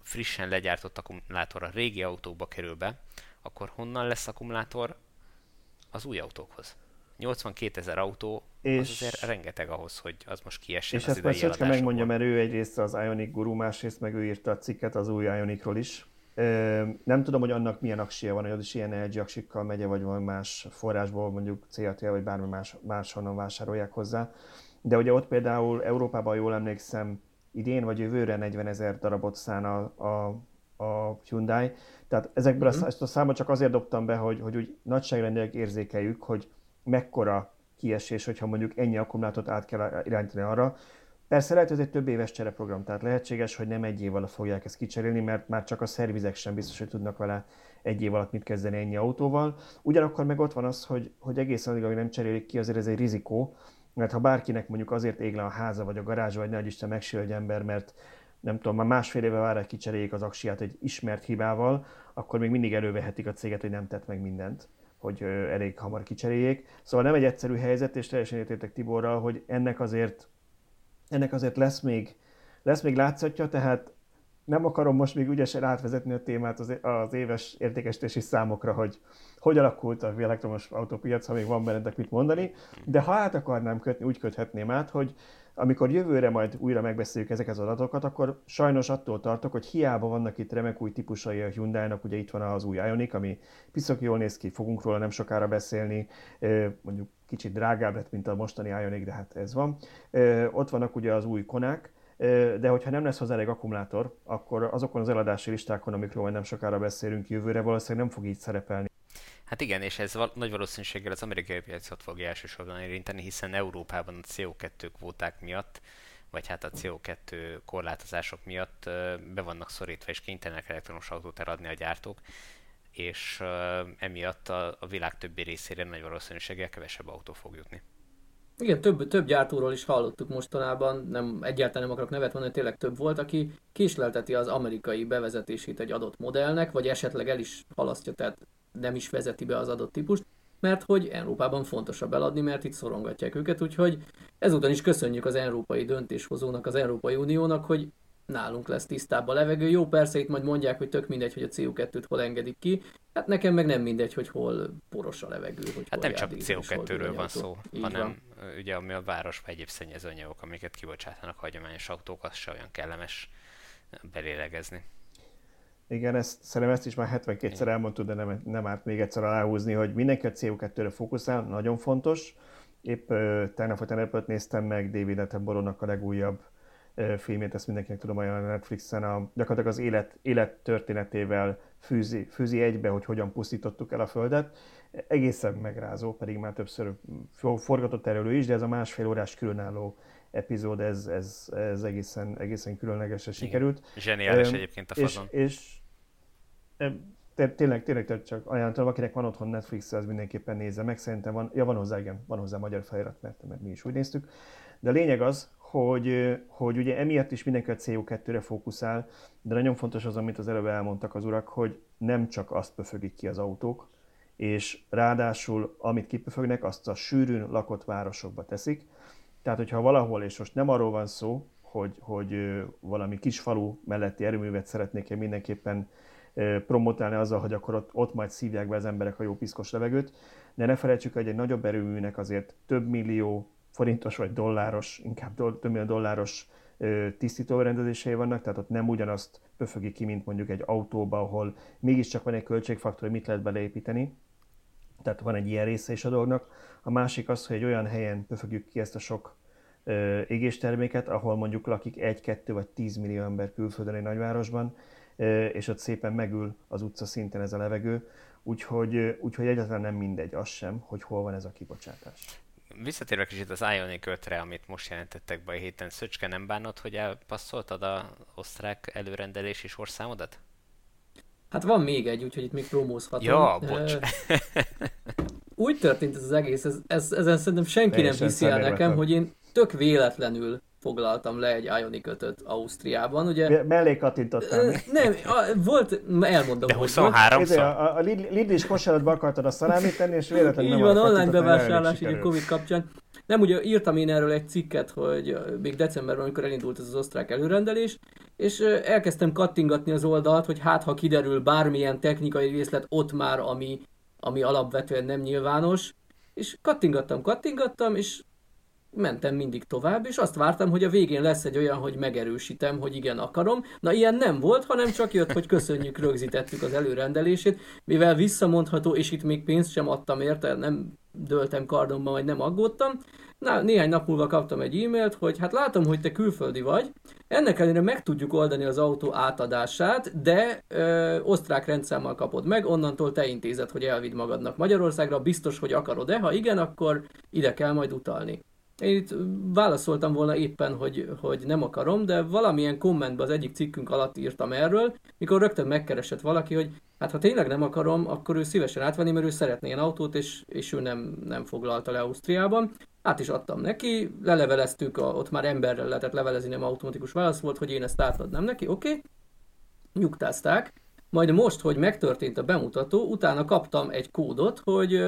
frissen legyártott akkumulátor a régi autókba kerül be, akkor honnan lesz akkumulátor az új autókhoz? 82 ezer autó, és, az azért rengeteg ahhoz, hogy az most kiessen És ezt majd Szöcske megmondja, mert ő egyrészt az Ionic guru, másrészt meg ő írta a cikket az új Ionicról is. Nem tudom, hogy annak milyen aksia van, hogy az is ilyen LG aksikkal megye, vagy valami más forrásból, mondjuk CATL, vagy bármi más, máshonnan vásárolják hozzá. De ugye ott például Európában, jól emlékszem, idén vagy jövőre 40 ezer darabot szán a, a, a Hyundai. Tehát ezekből mm-hmm. ezt a számot csak azért dobtam be, hogy, hogy úgy nagyságrendileg érzékeljük, hogy mekkora kiesés, hogyha mondjuk ennyi akkumulátort át kell irányítani arra. Persze lehet, hogy ez egy több éves csereprogram, tehát lehetséges, hogy nem egy év alatt fogják ezt kicserélni, mert már csak a szervizek sem biztos, hogy tudnak vele egy év alatt mit kezdeni ennyi autóval. Ugyanakkor meg ott van az, hogy, hogy egészen addig, amíg nem cserélik ki, azért ez egy rizikó, mert ha bárkinek mondjuk azért ég le a háza vagy a garázs, vagy nagy Isten megsül egy ember, mert nem tudom, már másfél éve várják kicseréljék az aksiát egy ismert hibával, akkor még mindig elővehetik a céget, hogy nem tett meg mindent hogy elég hamar kicseréljék. Szóval nem egy egyszerű helyzet, és teljesen értétek Tiborral, hogy ennek azért, ennek azért lesz még, lesz még látszatja, tehát nem akarom most még ügyesen átvezetni a témát az, éves értékesítési számokra, hogy hogy alakult a elektromos autópiac, ha még van bennetek mit mondani, de ha át akarnám kötni, úgy köthetném át, hogy amikor jövőre majd újra megbeszéljük ezeket az adatokat, akkor sajnos attól tartok, hogy hiába vannak itt remek új típusai a Hyundai-nak, ugye itt van az új Ioniq, ami piszok jól néz ki, fogunk róla nem sokára beszélni, mondjuk kicsit drágább lett, mint a mostani Ioniq, de hát ez van. Ott vannak ugye az új konák, de hogyha nem lesz hozzá elég akkumulátor, akkor azokon az eladási listákon, amikről majd nem sokára beszélünk jövőre, valószínűleg nem fog így szerepelni. Hát igen, és ez val- nagy valószínűséggel az amerikai piacot fogja elsősorban érinteni, hiszen Európában a CO2 kvóták miatt, vagy hát a CO2 korlátozások miatt be vannak szorítva, és kénytelenek elektromos autót eladni a gyártók, és emiatt a, a világ többi részére nagy valószínűséggel kevesebb autó fog jutni. Igen, több, több gyártóról is hallottuk mostanában, nem egyáltalán nem akarok nevet mondani, tényleg több volt, aki késlelteti az amerikai bevezetését egy adott modellnek, vagy esetleg el is halasztja, tehát nem is vezeti be az adott típust, mert hogy Európában fontosabb eladni, mert itt szorongatják őket, úgyhogy ezúton is köszönjük az európai döntéshozónak, az Európai Uniónak, hogy nálunk lesz tisztább a levegő. Jó, persze itt majd mondják, hogy tök mindegy, hogy a CO2-t hol engedik ki. Hát nekem meg nem mindegy, hogy hol poros a levegő. Hogy hát nem csak CO2-ről van szó, Így hanem van. ugye ami a városban egyéb szennyezőanyagok, amiket kibocsátanak hagyományos autók, az se olyan kellemes belélegezni. Igen, ezt, szerintem ezt is már 72-szer elmondtuk, de nem, nem árt még egyszer aláhúzni, hogy mindenki a CO2-re fókuszál, nagyon fontos. Épp uh, tegnap vagy tegnap néztem meg David Attenborough-nak a legújabb uh, filmét, ezt mindenkinek tudom ajánlani a Netflixen, a, gyakorlatilag az élet, élet történetével fűzi, fűzi egybe, hogy hogyan pusztítottuk el a Földet. Egészen megrázó, pedig már többször forgatott erről is, de ez a másfél órás különálló epizód, ez, ez, ez egészen, egészen különlegesen sikerült. Zseniális um, egyébként a fazon. És, és tényleg, tényleg csak ajánlom, akinek van otthon Netflix, az mindenképpen nézze meg. Szerintem van, ja van hozzá, igen, van hozzá magyar felirat, mert, mert mi is úgy néztük. De a lényeg az, hogy, hogy ugye emiatt is mindenki a CO2-re fókuszál, de nagyon fontos az, amit az előbb elmondtak az urak, hogy nem csak azt pöfögik ki az autók, és ráadásul amit kipöfögnek, azt a sűrűn lakott városokba teszik, tehát, hogyha valahol, és most nem arról van szó, hogy, hogy valami kis falu melletti erőművet szeretnék-e mindenképpen promotálni azzal, hogy akkor ott, ott majd szívják be az emberek a jó piszkos levegőt, de ne felejtsük, hogy egy nagyobb erőműnek azért több millió forintos vagy dolláros, inkább do, több millió dolláros tisztítórendezései vannak, tehát ott nem ugyanazt pöfögi ki, mint mondjuk egy autóba, ahol mégiscsak van egy költségfaktor, hogy mit lehet beleépíteni. Tehát van egy ilyen része is a dolognak. A másik az, hogy egy olyan helyen pöfögjük ki ezt a sok ö, égésterméket, ahol mondjuk lakik egy, kettő vagy tíz millió ember külföldön egy nagyvárosban, ö, és ott szépen megül az utca szinten ez a levegő, úgyhogy, úgyhogy egyáltalán nem mindegy az sem, hogy hol van ez a kibocsátás. Visszatérve kicsit az Ionic 5 amit most jelentettek be a héten, Szöcske nem bánod, hogy elpasszoltad a osztrák előrendelés és orszámodat? Hát van még egy, úgyhogy itt még promózhatom. Ja, bocs. Úgy történt ez az egész, ez, ez, ezen szerintem senki Teljesen nem viszi el nekem, hogy én tök véletlenül foglaltam le egy Ionic 5 Ausztriában, ugye... Mellé kattintottál. Nem, a, volt, elmondom, De 23 szor. A, a Lidl-is kosaratba akartad a szalámit tenni, és véletlenül Így van, online bevásárlás így a Covid kapcsán. Nem, ugye írtam én erről egy cikket, hogy még decemberben, amikor elindult ez az osztrák előrendelés, és elkezdtem kattingatni az oldalt, hogy hát ha kiderül bármilyen technikai részlet ott már, ami, ami alapvetően nem nyilvános, és kattingattam, kattingattam, és mentem mindig tovább, és azt vártam, hogy a végén lesz egy olyan, hogy megerősítem, hogy igen, akarom. Na, ilyen nem volt, hanem csak jött, hogy köszönjük, rögzítettük az előrendelését, mivel visszamondható, és itt még pénzt sem adtam érte, nem döltem kardomba, vagy nem aggódtam. Na, néhány nap múlva kaptam egy e-mailt, hogy hát látom, hogy te külföldi vagy, ennek ellenére meg tudjuk oldani az autó átadását, de ö, osztrák rendszámmal kapod meg, onnantól te intézed, hogy elvidd magadnak Magyarországra, biztos, hogy akarod-e, ha igen, akkor ide kell majd utalni. Én itt válaszoltam volna éppen, hogy, hogy nem akarom, de valamilyen kommentben az egyik cikkünk alatt írtam erről, mikor rögtön megkeresett valaki, hogy hát ha tényleg nem akarom, akkor ő szívesen átvenni, mert ő szeretné ilyen autót, és, és ő nem, nem foglalta le Ausztriában. Át is adtam neki, leleveleztük, a, ott már emberrel lehetett levelezni, nem automatikus válasz volt, hogy én ezt átadnám neki, oké, okay. nyugtázták. Majd most, hogy megtörtént a bemutató, utána kaptam egy kódot, hogy,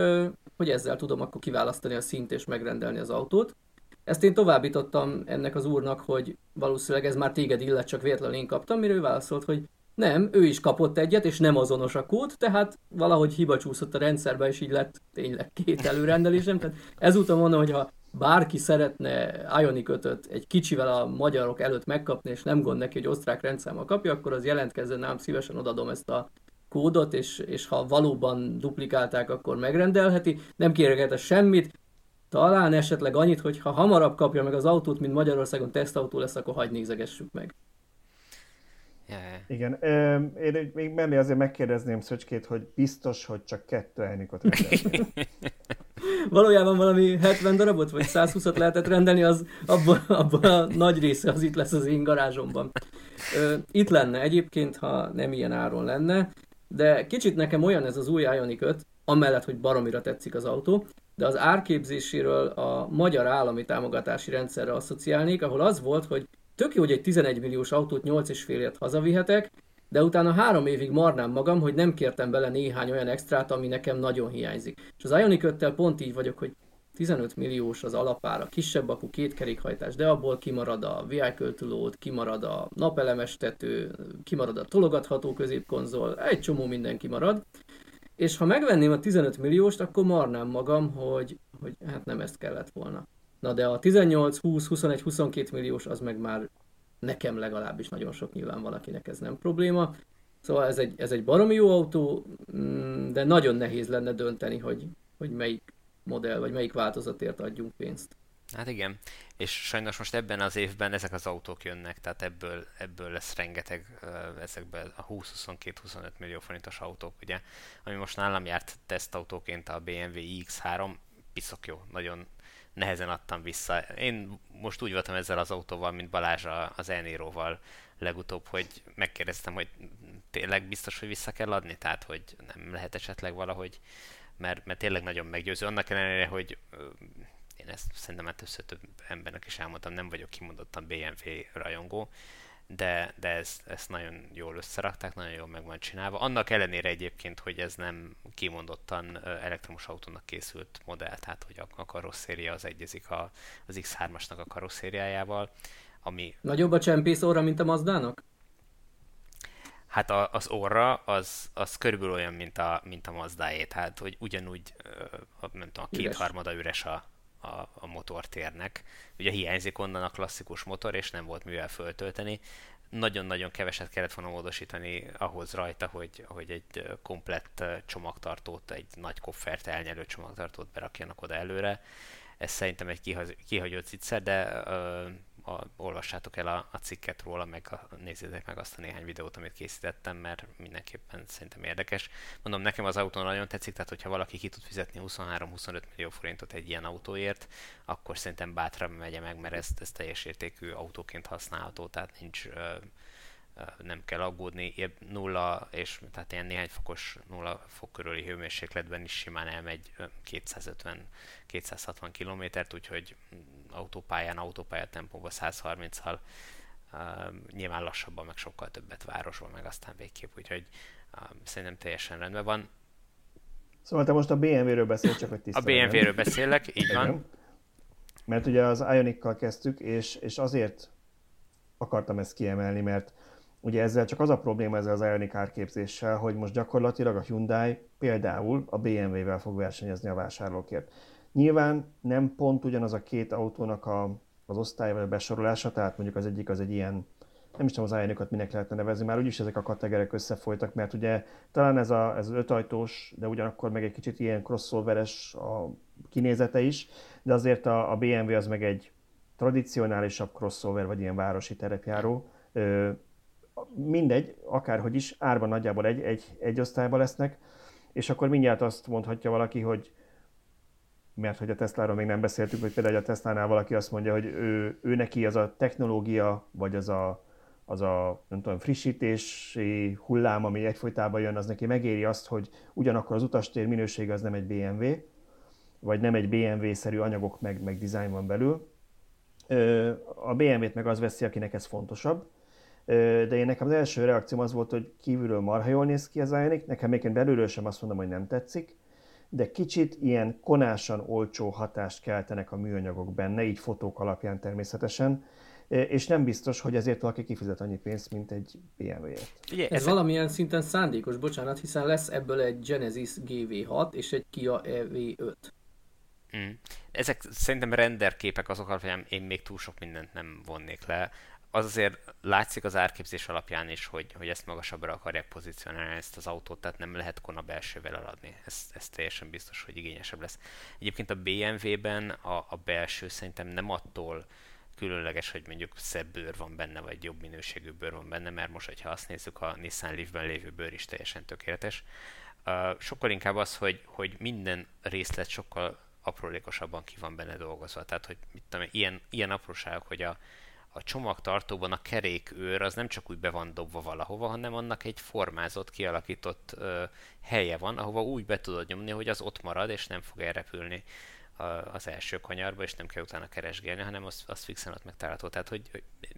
hogy ezzel tudom akkor kiválasztani a szint és megrendelni az autót. Ezt én továbbítottam ennek az úrnak, hogy valószínűleg ez már téged illet, csak véletlenül én kaptam, mire ő válaszolt, hogy nem, ő is kapott egyet, és nem azonos a kód, tehát valahogy hiba csúszott a rendszerbe, és így lett tényleg két előrendelésem. Tehát ezúttal mondom, hogy ha bárki szeretne Ionic 5 egy kicsivel a magyarok előtt megkapni, és nem gond neki, hogy osztrák rendszámmal kapja, akkor az jelentkezzen, nem szívesen odadom ezt a kódot, és, és ha valóban duplikálták, akkor megrendelheti. Nem kérek semmit, talán esetleg annyit, hogy ha hamarabb kapja meg az autót, mint Magyarországon tesztautó lesz, akkor hagyd nézegessük meg. Yeah. Igen, én még mellé azért megkérdezném Szöcskét, hogy biztos, hogy csak kettő elnikot Valójában valami 70 darabot, vagy 120-at lehetett rendelni, az abban, abban a nagy része az itt lesz az én garázsomban. Itt lenne egyébként, ha nem ilyen áron lenne, de kicsit nekem olyan ez az új Ioniq 5, amellett, hogy baromira tetszik az autó, de az árképzéséről a magyar állami támogatási rendszerre asszociálnék, ahol az volt, hogy tök jó, hogy egy 11 milliós autót 8 és félért hazavihetek, de utána három évig marnám magam, hogy nem kértem bele néhány olyan extrát, ami nekem nagyon hiányzik. És az Ioniq 5 pont így vagyok, hogy 15 milliós az alapára, kisebb akú két kerékhajtás, de abból kimarad a VI költülót, kimarad a napelemes tető, kimarad a tologatható középkonzol, egy csomó minden kimarad. És ha megvenném a 15 millióst, akkor marnám magam, hogy, hogy hát nem ezt kellett volna. Na de a 18, 20, 21, 22 milliós az meg már nekem legalábbis nagyon sok nyilván valakinek ez nem probléma. Szóval ez egy, ez egy baromi jó autó, mm, de nagyon nehéz lenne dönteni, hogy, hogy melyik modell, vagy melyik változatért adjunk pénzt. Hát igen, és sajnos most ebben az évben ezek az autók jönnek, tehát ebből, ebből lesz rengeteg ezekből a 20-22-25 millió forintos autók, ugye, ami most nálam járt tesztautóként a BMW iX3, piszok jó, nagyon nehezen adtam vissza. Én most úgy voltam ezzel az autóval, mint Balázs az Eniro-val legutóbb, hogy megkérdeztem, hogy tényleg biztos, hogy vissza kell adni, tehát hogy nem lehet esetleg valahogy, mert, mert tényleg nagyon meggyőző. Annak ellenére, hogy én ezt szerintem hát össze több embernek is elmondtam, nem vagyok kimondottan BMW rajongó, de, de ez, ezt nagyon jól összerakták, nagyon jól meg van csinálva. Annak ellenére egyébként, hogy ez nem kimondottan elektromos autónak készült modell, tehát hogy a, a karosszéria az egyezik a, az X3-asnak a karosszériájával, ami... Nagyobb a csempész óra, mint a Mazdának? Hát a, az orra az, az körülbelül olyan, mint a, mint a Mazdáé, tehát hogy ugyanúgy, nem tudom, a kétharmada üres a, a, a motortérnek. Ugye hiányzik onnan a klasszikus motor, és nem volt mivel föltölteni. Nagyon-nagyon keveset kellett volna módosítani ahhoz rajta, hogy, hogy egy komplett csomagtartót, egy nagy koffert elnyelő csomagtartót berakjanak oda előre. Ez szerintem egy kihagyott zicser, de a, olvassátok el a, a cikket róla, meg a, nézzétek meg azt a néhány videót, amit készítettem, mert mindenképpen szerintem érdekes. Mondom, nekem az autó nagyon tetszik, tehát hogyha valaki ki tud fizetni 23-25 millió forintot egy ilyen autóért, akkor szerintem bátran megye meg, mert ez, ez teljes értékű autóként használható, tehát nincs nem kell aggódni, nulla és tehát ilyen néhány fokos, nulla fok körüli hőmérsékletben is simán elmegy 250-260 kilométert, úgyhogy autópályán, autópálya tempóban 130-al uh, nyilván lassabban, meg sokkal többet városban, meg aztán végképp, úgyhogy uh, szerintem teljesen rendben van. Szóval te most a BMW-ről beszélsz, csak hogy A BMW-ről beszélek, így van. Mert ugye az Ionic-kal kezdtük, és, és azért akartam ezt kiemelni, mert Ugye ezzel csak az a probléma ezzel az Ioniq árképzéssel, hogy most gyakorlatilag a Hyundai például a BMW-vel fog versenyezni a vásárlókért. Nyilván nem pont ugyanaz a két autónak a, az osztály vagy a besorolása, tehát mondjuk az egyik az egy ilyen, nem is tudom az ioniq minek lehetne nevezni, már úgyis ezek a kategóriák összefolytak, mert ugye talán ez, a, ez az ötajtós, de ugyanakkor meg egy kicsit ilyen crossoveres a kinézete is, de azért a, a BMW az meg egy tradicionálisabb crossover, vagy ilyen városi terepjáró, mindegy, akárhogy is, árban nagyjából egy, egy, egy osztályban lesznek, és akkor mindjárt azt mondhatja valaki, hogy mert hogy a Tesla-ról még nem beszéltük, hogy például a Tesla-nál valaki azt mondja, hogy ő, ő neki az a technológia, vagy az a, az a nem tudom, frissítési hullám, ami egyfolytában jön, az neki megéri azt, hogy ugyanakkor az utastér minősége az nem egy BMW, vagy nem egy BMW-szerű anyagok meg, meg dizájn van belül. A BMW-t meg az veszi, akinek ez fontosabb, de én nekem az első reakcióm az volt, hogy kívülről marha jól néz ki az Ioniq, nekem még belülről sem azt mondom, hogy nem tetszik, de kicsit ilyen konásan olcsó hatást keltenek a műanyagok benne, így fotók alapján természetesen, és nem biztos, hogy ezért valaki kifizet annyi pénzt, mint egy BMW-ért. Ez, ez valamilyen szinten szándékos, bocsánat, hiszen lesz ebből egy Genesis GV6 és egy Kia EV5. Mm. Ezek szerintem renderképek azok alapján én még túl sok mindent nem vonnék le az azért látszik az árképzés alapján is, hogy, hogy ezt magasabbra akarják pozícionálni ezt az autót, tehát nem lehet kona belsővel eladni. Ez, ez teljesen biztos, hogy igényesebb lesz. Egyébként a BMW-ben a, a belső szerintem nem attól különleges, hogy mondjuk szebb bőr van benne, vagy jobb minőségű bőr van benne, mert most, ha azt nézzük, a Nissan Leaf-ben lévő bőr is teljesen tökéletes. Uh, sokkal inkább az, hogy, hogy minden részlet sokkal aprólékosabban ki van benne dolgozva. Tehát, hogy mit tudom, ilyen, ilyen apróságok, hogy a, a csomagtartóban a kerékőr az nem csak úgy be van dobva valahova, hanem annak egy formázott, kialakított ö, helye van, ahova úgy be tudod nyomni, hogy az ott marad, és nem fog elrepülni a, az első kanyarba, és nem kell utána keresgélni, hanem az, az fixen ott megtalálható. Tehát, hogy,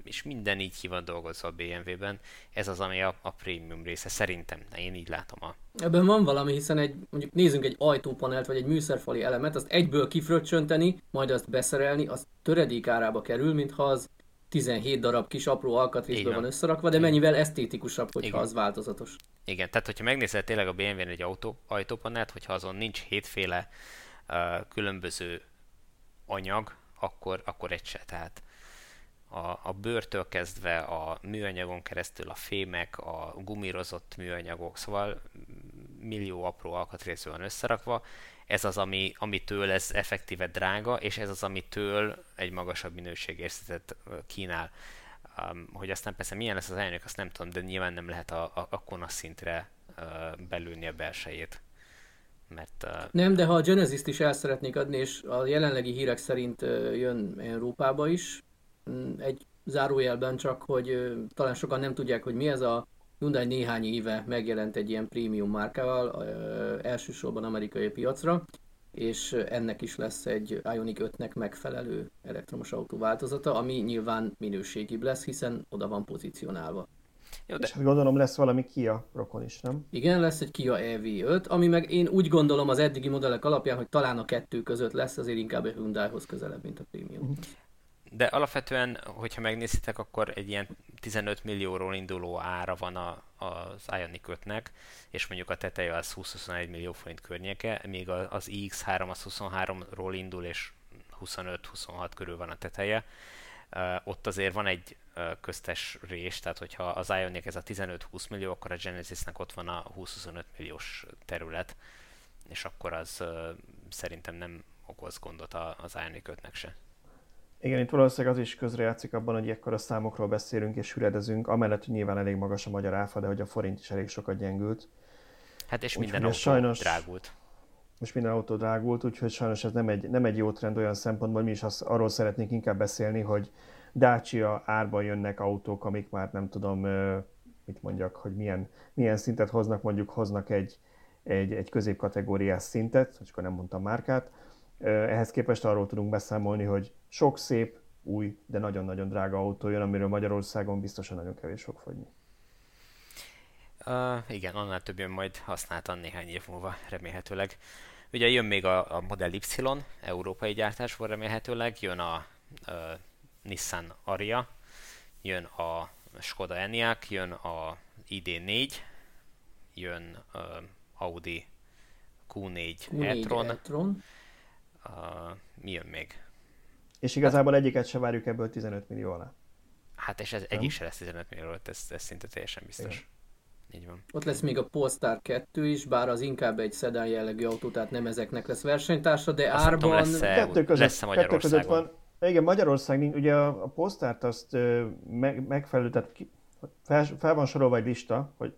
és minden így van dolgozva a BMW-ben. Ez az, ami a, a prémium része, szerintem. Én így látom a... Ebben van valami, hiszen egy, mondjuk nézzünk egy ajtópanelt, vagy egy műszerfali elemet, azt egyből kifröccsönteni, majd azt beszerelni, az töredék árába kerül, mintha az 17 darab kis apró alkatrészből van összerakva, de mennyivel esztétikusabb, hogyha Igen. az változatos. Igen, tehát hogyha megnézel tényleg a BMW-n egy autó, ajtópanelt, hogyha azon nincs hétféle uh, különböző anyag, akkor, akkor egy se. Tehát a, a bőrtől kezdve a műanyagon keresztül a fémek, a gumírozott műanyagok, szóval millió apró alkatrészből van összerakva, ez az, ami, amitől ez effektíve drága, és ez az, amitől egy magasabb minőségérzetet kínál. Um, hogy aztán persze milyen lesz az elnök, azt nem tudom, de nyilván nem lehet a, a, a kona szintre uh, belülni a belsejét. Mert, uh... Nem, de ha a Genesis-t is el szeretnék adni, és a jelenlegi hírek szerint uh, jön Európába is, mm, egy zárójelben csak, hogy uh, talán sokan nem tudják, hogy mi ez a Hyundai néhány éve megjelent egy ilyen prémium márkával, elsősorban amerikai piacra, és ennek is lesz egy Ioniq 5-nek megfelelő elektromos autó változata, ami nyilván minőségibb lesz, hiszen oda van pozícionálva. Jó, de... És hát gondolom lesz valami Kia rokon is, nem? Igen, lesz egy Kia EV5, ami meg én úgy gondolom az eddigi modellek alapján, hogy talán a kettő között lesz, azért inkább a Hyundaihoz közelebb, mint a Premium. De alapvetően, hogyha megnézitek, akkor egy ilyen 15 millióról induló ára van a, az Ioniq 5-nek, és mondjuk a teteje az 20-21 millió forint környéke, míg az iX3 az 23-ról indul, és 25-26 körül van a teteje. Uh, ott azért van egy uh, köztes rés, tehát hogyha az Ioniq ez a 15-20 millió, akkor a Genesisnek ott van a 20-25 milliós terület, és akkor az uh, szerintem nem okoz gondot az Ioniq 5-nek se. Igen, itt valószínűleg az is közrejátszik abban, hogy ekkor a számokról beszélünk és hüledezünk, amellett, hogy nyilván elég magas a magyar áfa, de hogy a forint is elég sokat gyengült. Hát és minden autó sajnos, drágult. Most minden autó drágult, úgyhogy sajnos ez nem egy, nem egy jó trend olyan szempontból, mi is az, arról szeretnénk inkább beszélni, hogy Dacia árban jönnek autók, amik már nem tudom, mit mondjak, hogy milyen, milyen szintet hoznak, mondjuk hoznak egy, egy, egy középkategóriás szintet, és akkor nem mondtam márkát. Ehhez képest arról tudunk beszámolni, hogy sok szép, új, de nagyon-nagyon drága autó jön, amiről Magyarországon biztosan nagyon kevés fog fogyni. Uh, igen, annál több jön majd használtan néhány év múlva, remélhetőleg. Ugye jön még a, a Model Y, európai gyártásból remélhetőleg, jön a, a Nissan Aria, jön a Skoda Enyaq, jön a ID4, jön a Audi Q4, Q4 e-tron. e-tron. Uh, mi jön még? És igazából hát, egyiket se várjuk ebből 15 millió alá. Hát és ez Nem? egyik se lesz 15 millió, ez, ez szinte teljesen biztos. Igen. Így van. Ott lesz még a Polestar 2 is, bár az inkább egy szedán jellegű autó, tehát nem ezeknek lesz versenytársa, de Azt árban... lesz-e, kettő között, lesz-e Magyarországon? Kettő között van, igen, Magyarország ugye a, a posztárt azt meg, megfelelő, tehát ki, fel, fel van sorolva egy lista, hogy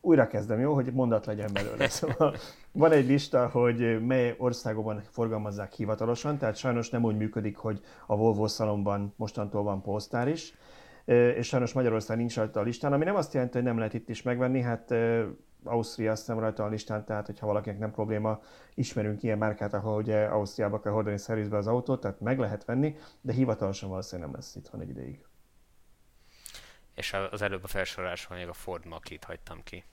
újra kezdem, jó, hogy mondat legyen belőle. Szóval van egy lista, hogy mely országokban forgalmazzák hivatalosan, tehát sajnos nem úgy működik, hogy a Volvo szalomban mostantól van posztár is, és sajnos Magyarország nincs rajta a listán, ami nem azt jelenti, hogy nem lehet itt is megvenni, hát Ausztria azt hiszem rajta a listán, tehát hogyha valakinek nem probléma, ismerünk ilyen márkát, ahol ugye Ausztriába kell hordani szervizbe az autót, tehát meg lehet venni, de hivatalosan valószínűleg nem lesz itthon egy ideig. És az előbb a felsoroláson még a Ford Makit hagytam ki.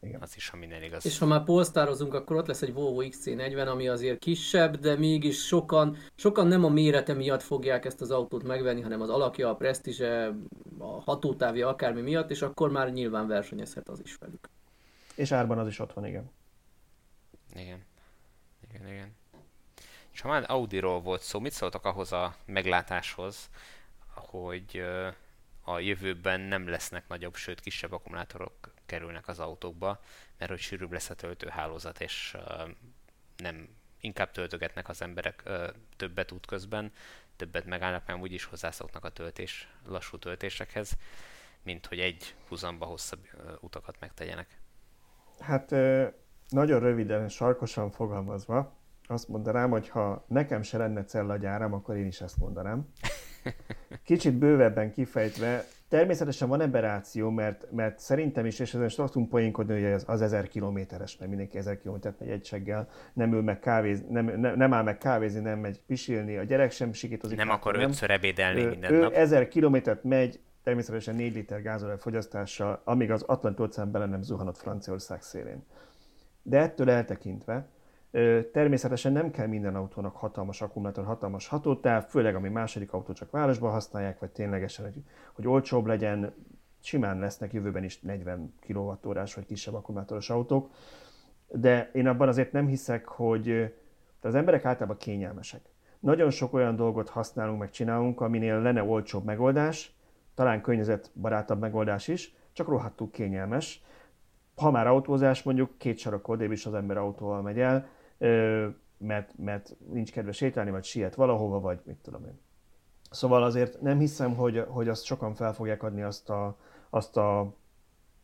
Igen. Az is, ha minden igaz. És ha már polsztározunk, akkor ott lesz egy Volvo XC40, ami azért kisebb, de mégis sokan, sokan nem a mérete miatt fogják ezt az autót megvenni, hanem az alakja, a presztízse, a hatótávja, akármi miatt, és akkor már nyilván versenyezhet az is velük. És árban az is ott van, igen. Igen. Igen, igen. És ha már Audi-ról volt szó, mit szóltak ahhoz a meglátáshoz, hogy a jövőben nem lesznek nagyobb, sőt kisebb akkumulátorok kerülnek az autókba, mert hogy sűrűbb lesz a töltőhálózat, és nem inkább töltögetnek az emberek többet út közben, többet megállnak, mert úgyis hozzászoknak a töltés, lassú töltésekhez, mint hogy egy húzamba hosszabb utakat megtegyenek. Hát nagyon röviden, sarkosan fogalmazva, azt mondanám, hogy ha nekem se lenne cellagyáram, akkor én is ezt mondanám. Kicsit bővebben kifejtve, természetesen van eberáció, mert, mert szerintem is, és ezen szoktunk poénkodni, hogy az, az ezer kilométeres, mert mindenki ezer kilométert megy egyseggel, nem ül meg kávéz, nem, nem, nem áll meg kávézni, nem megy pisilni, a gyerek sem sikítozik. Nem akar nem. ötször ebédelni minden ő nap. ezer kilométert megy, természetesen 4 liter gázolaj fogyasztással, amíg az Atlanti óceán bele nem zuhanott Franciaország szélén. De ettől eltekintve, Természetesen nem kell minden autónak hatalmas akkumulátor, hatalmas hatótáv, főleg ami második autó csak városban használják, vagy ténylegesen, hogy, hogy olcsóbb legyen, simán lesznek jövőben is 40 kWh vagy kisebb akkumulátoros autók, de én abban azért nem hiszek, hogy az emberek általában kényelmesek. Nagyon sok olyan dolgot használunk, meg csinálunk, aminél lenne olcsóbb megoldás, talán környezetbarátabb megoldás is, csak rohadtul kényelmes. Ha már autózás, mondjuk két sarok odébb is az ember autóval megy el, mert, mert nincs kedve sétálni, vagy siet valahova, vagy mit tudom én. Szóval azért nem hiszem, hogy, hogy azt sokan fel fogják adni azt a, azt a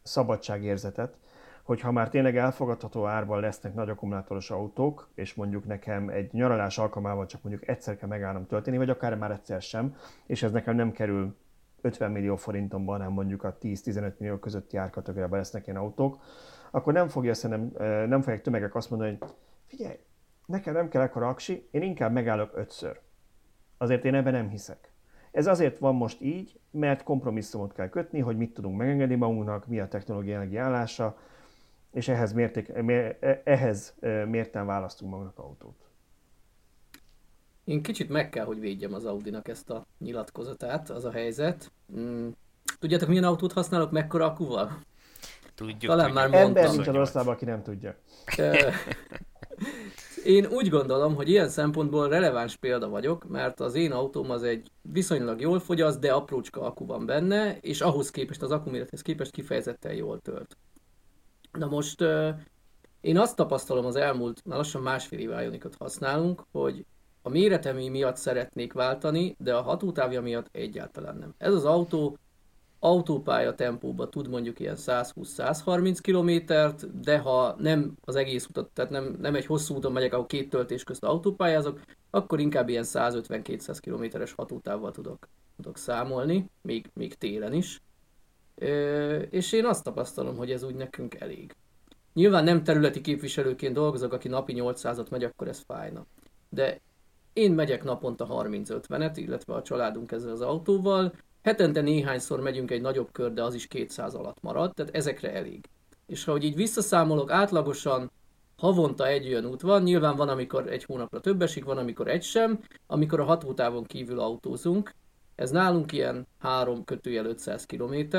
szabadságérzetet, hogy ha már tényleg elfogadható árban lesznek nagy akkumulátoros autók, és mondjuk nekem egy nyaralás alkalmával csak mondjuk egyszer kell megállnom tölteni, vagy akár már egyszer sem, és ez nekem nem kerül 50 millió forintomban, hanem mondjuk a 10-15 millió közötti árkategóriában lesznek ilyen autók, akkor nem fogja szerintem, nem fogják tömegek azt mondani, hogy figyelj, nekem nem kell ekkora aksi, én inkább megállok ötször. Azért én ebben nem hiszek. Ez azért van most így, mert kompromisszumot kell kötni, hogy mit tudunk megengedni magunknak, mi a technológiai állása, és ehhez, mérték, e, ehhez mérten választunk magunknak autót. Én kicsit meg kell, hogy védjem az Audinak ezt a nyilatkozatát, az a helyzet. Mm. Tudjátok, milyen autót használok, mekkora akuval? Tudjuk. Talán tudjuk. már mondtam. Ember nincs az országban, aki nem tudja. Én úgy gondolom, hogy ilyen szempontból releváns példa vagyok, mert az én autóm az egy viszonylag jól fogyaszt, de aprócska akku van benne, és ahhoz képest, az akkumérethez képest kifejezetten jól tölt. Na most én azt tapasztalom az elmúlt, már lassan másfél éve Ionicot használunk, hogy a méretemi miatt szeretnék váltani, de a hatótávja miatt egyáltalán nem. Ez az autó autópálya tempóba tud mondjuk ilyen 120-130 kilométert, de ha nem az egész utat, tehát nem, nem egy hosszú úton megyek, ahol két töltés közt autópályázok, akkor inkább ilyen 150-200 kilométeres hatótávval tudok, tudok számolni, még, még télen is. Ö, és én azt tapasztalom, hogy ez úgy nekünk elég. Nyilván nem területi képviselőként dolgozok, aki napi 800-at megy, akkor ez fájna. De én megyek naponta 30-50-et, illetve a családunk ezzel az autóval, Hetente néhányszor megyünk egy nagyobb kör, de az is 200 alatt marad, tehát ezekre elég. És ha így visszaszámolok, átlagosan havonta egy olyan út van, nyilván van, amikor egy hónapra több esik, van, amikor egy sem, amikor a hatótávon kívül autózunk, ez nálunk ilyen 3 kötőjel 500 km,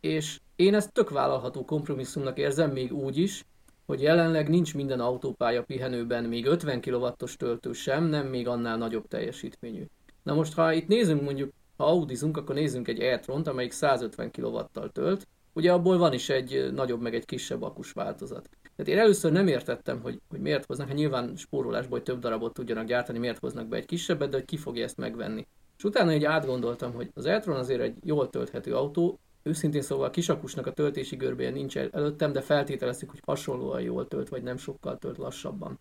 és én ezt tök vállalható kompromisszumnak érzem, még úgy is, hogy jelenleg nincs minden autópálya pihenőben még 50 kW-os töltő sem, nem még annál nagyobb teljesítményű. Na most, ha itt nézünk mondjuk ha audizunk, akkor nézzünk egy e-tront, amelyik 150 kW-tal tölt, ugye abból van is egy nagyobb meg egy kisebb akus változat. Tehát én először nem értettem, hogy, hogy miért hoznak, hát nyilván spórolásból, hogy több darabot tudjanak gyártani, miért hoznak be egy kisebbet, de hogy ki fogja ezt megvenni. És utána egy átgondoltam, hogy az e azért egy jól tölthető autó, őszintén szóval a kisakusnak a töltési görbéje nincs előttem, de feltételezik, hogy hasonlóan jól tölt, vagy nem sokkal tölt lassabban.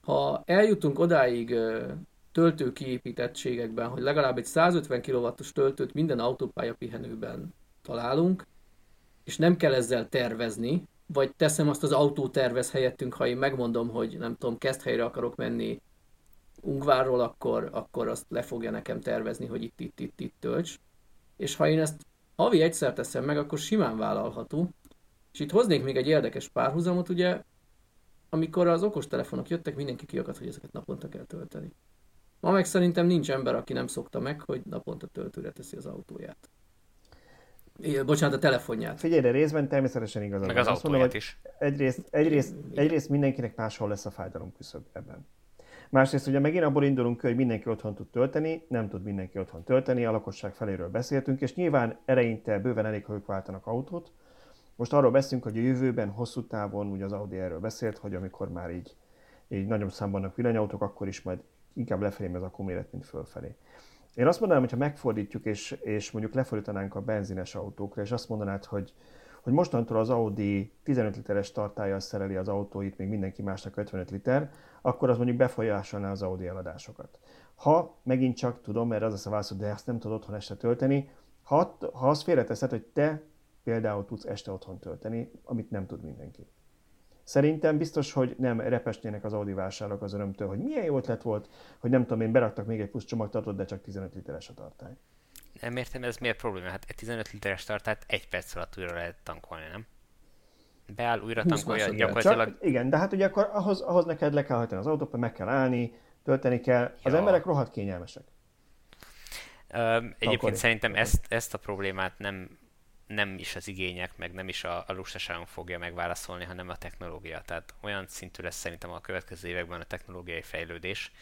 Ha eljutunk odáig töltő kiépítettségekben, hogy legalább egy 150 kW-os töltőt minden autópálya pihenőben találunk, és nem kell ezzel tervezni, vagy teszem azt az autó tervez helyettünk, ha én megmondom, hogy nem tudom, helyre akarok menni Ungvárról, akkor, akkor azt le fogja nekem tervezni, hogy itt, itt, itt, itt tölts. És ha én ezt havi egyszer teszem meg, akkor simán vállalható. És itt hoznék még egy érdekes párhuzamot, ugye, amikor az okostelefonok jöttek, mindenki kiakadt, hogy ezeket naponta kell tölteni. Ma meg szerintem nincs ember, aki nem szokta meg, hogy naponta töltőre teszi az autóját. É, bocsánat, a telefonját. Figyelj, de részben természetesen igazad Meg az autóját mondom, is. Egyrészt, egyrészt, egyrészt mindenkinek máshol lesz a fájdalom küszöb ebben. Másrészt ugye megint abból indulunk hogy mindenki otthon tud tölteni, nem tud mindenki otthon tölteni, a lakosság feléről beszéltünk, és nyilván eleinte bőven elég, ha ők váltanak autót. Most arról beszélünk, hogy a jövőben, hosszú távon, ugye az Audi erről beszélt, hogy amikor már így, így nagyobb számban vannak villanyautók, akkor is majd inkább lefelé ez a méret, mint fölfelé. Én azt mondanám, hogy ha megfordítjuk, és, és mondjuk lefordítanánk a benzines autókra, és azt mondanád, hogy, hogy mostantól az Audi 15 literes tartályjal szereli az autóit, még mindenki másnak 55 liter, akkor az mondjuk befolyásolná az Audi eladásokat. Ha megint csak tudom, mert az az a válasz, de ezt nem tudod otthon este tölteni, ha, ha azt félreteszed, hogy te például tudsz este otthon tölteni, amit nem tud mindenki. Szerintem biztos, hogy nem repesnének az Audi vásárlók az örömtől, hogy milyen jó ötlet volt, hogy nem tudom én, beraktak még egy plusz csomagtartót, de csak 15 literes a tartály. Nem értem, ez miért probléma? Hát egy 15 literes tartályt egy perc alatt újra lehet tankolni, nem? Beáll, újra tankolja, gyakorlatilag... Csak, igen, de hát ugye akkor ahhoz, ahhoz neked le kell hajtani az autót, meg kell állni, tölteni kell. Az ja. emberek rohadt kényelmesek. Um, egyébként szerintem ezt, ezt a problémát nem nem is az igények, meg nem is a, a lustaságunk fogja megválaszolni, hanem a technológia. Tehát olyan szintű lesz szerintem a következő években a technológiai fejlődés,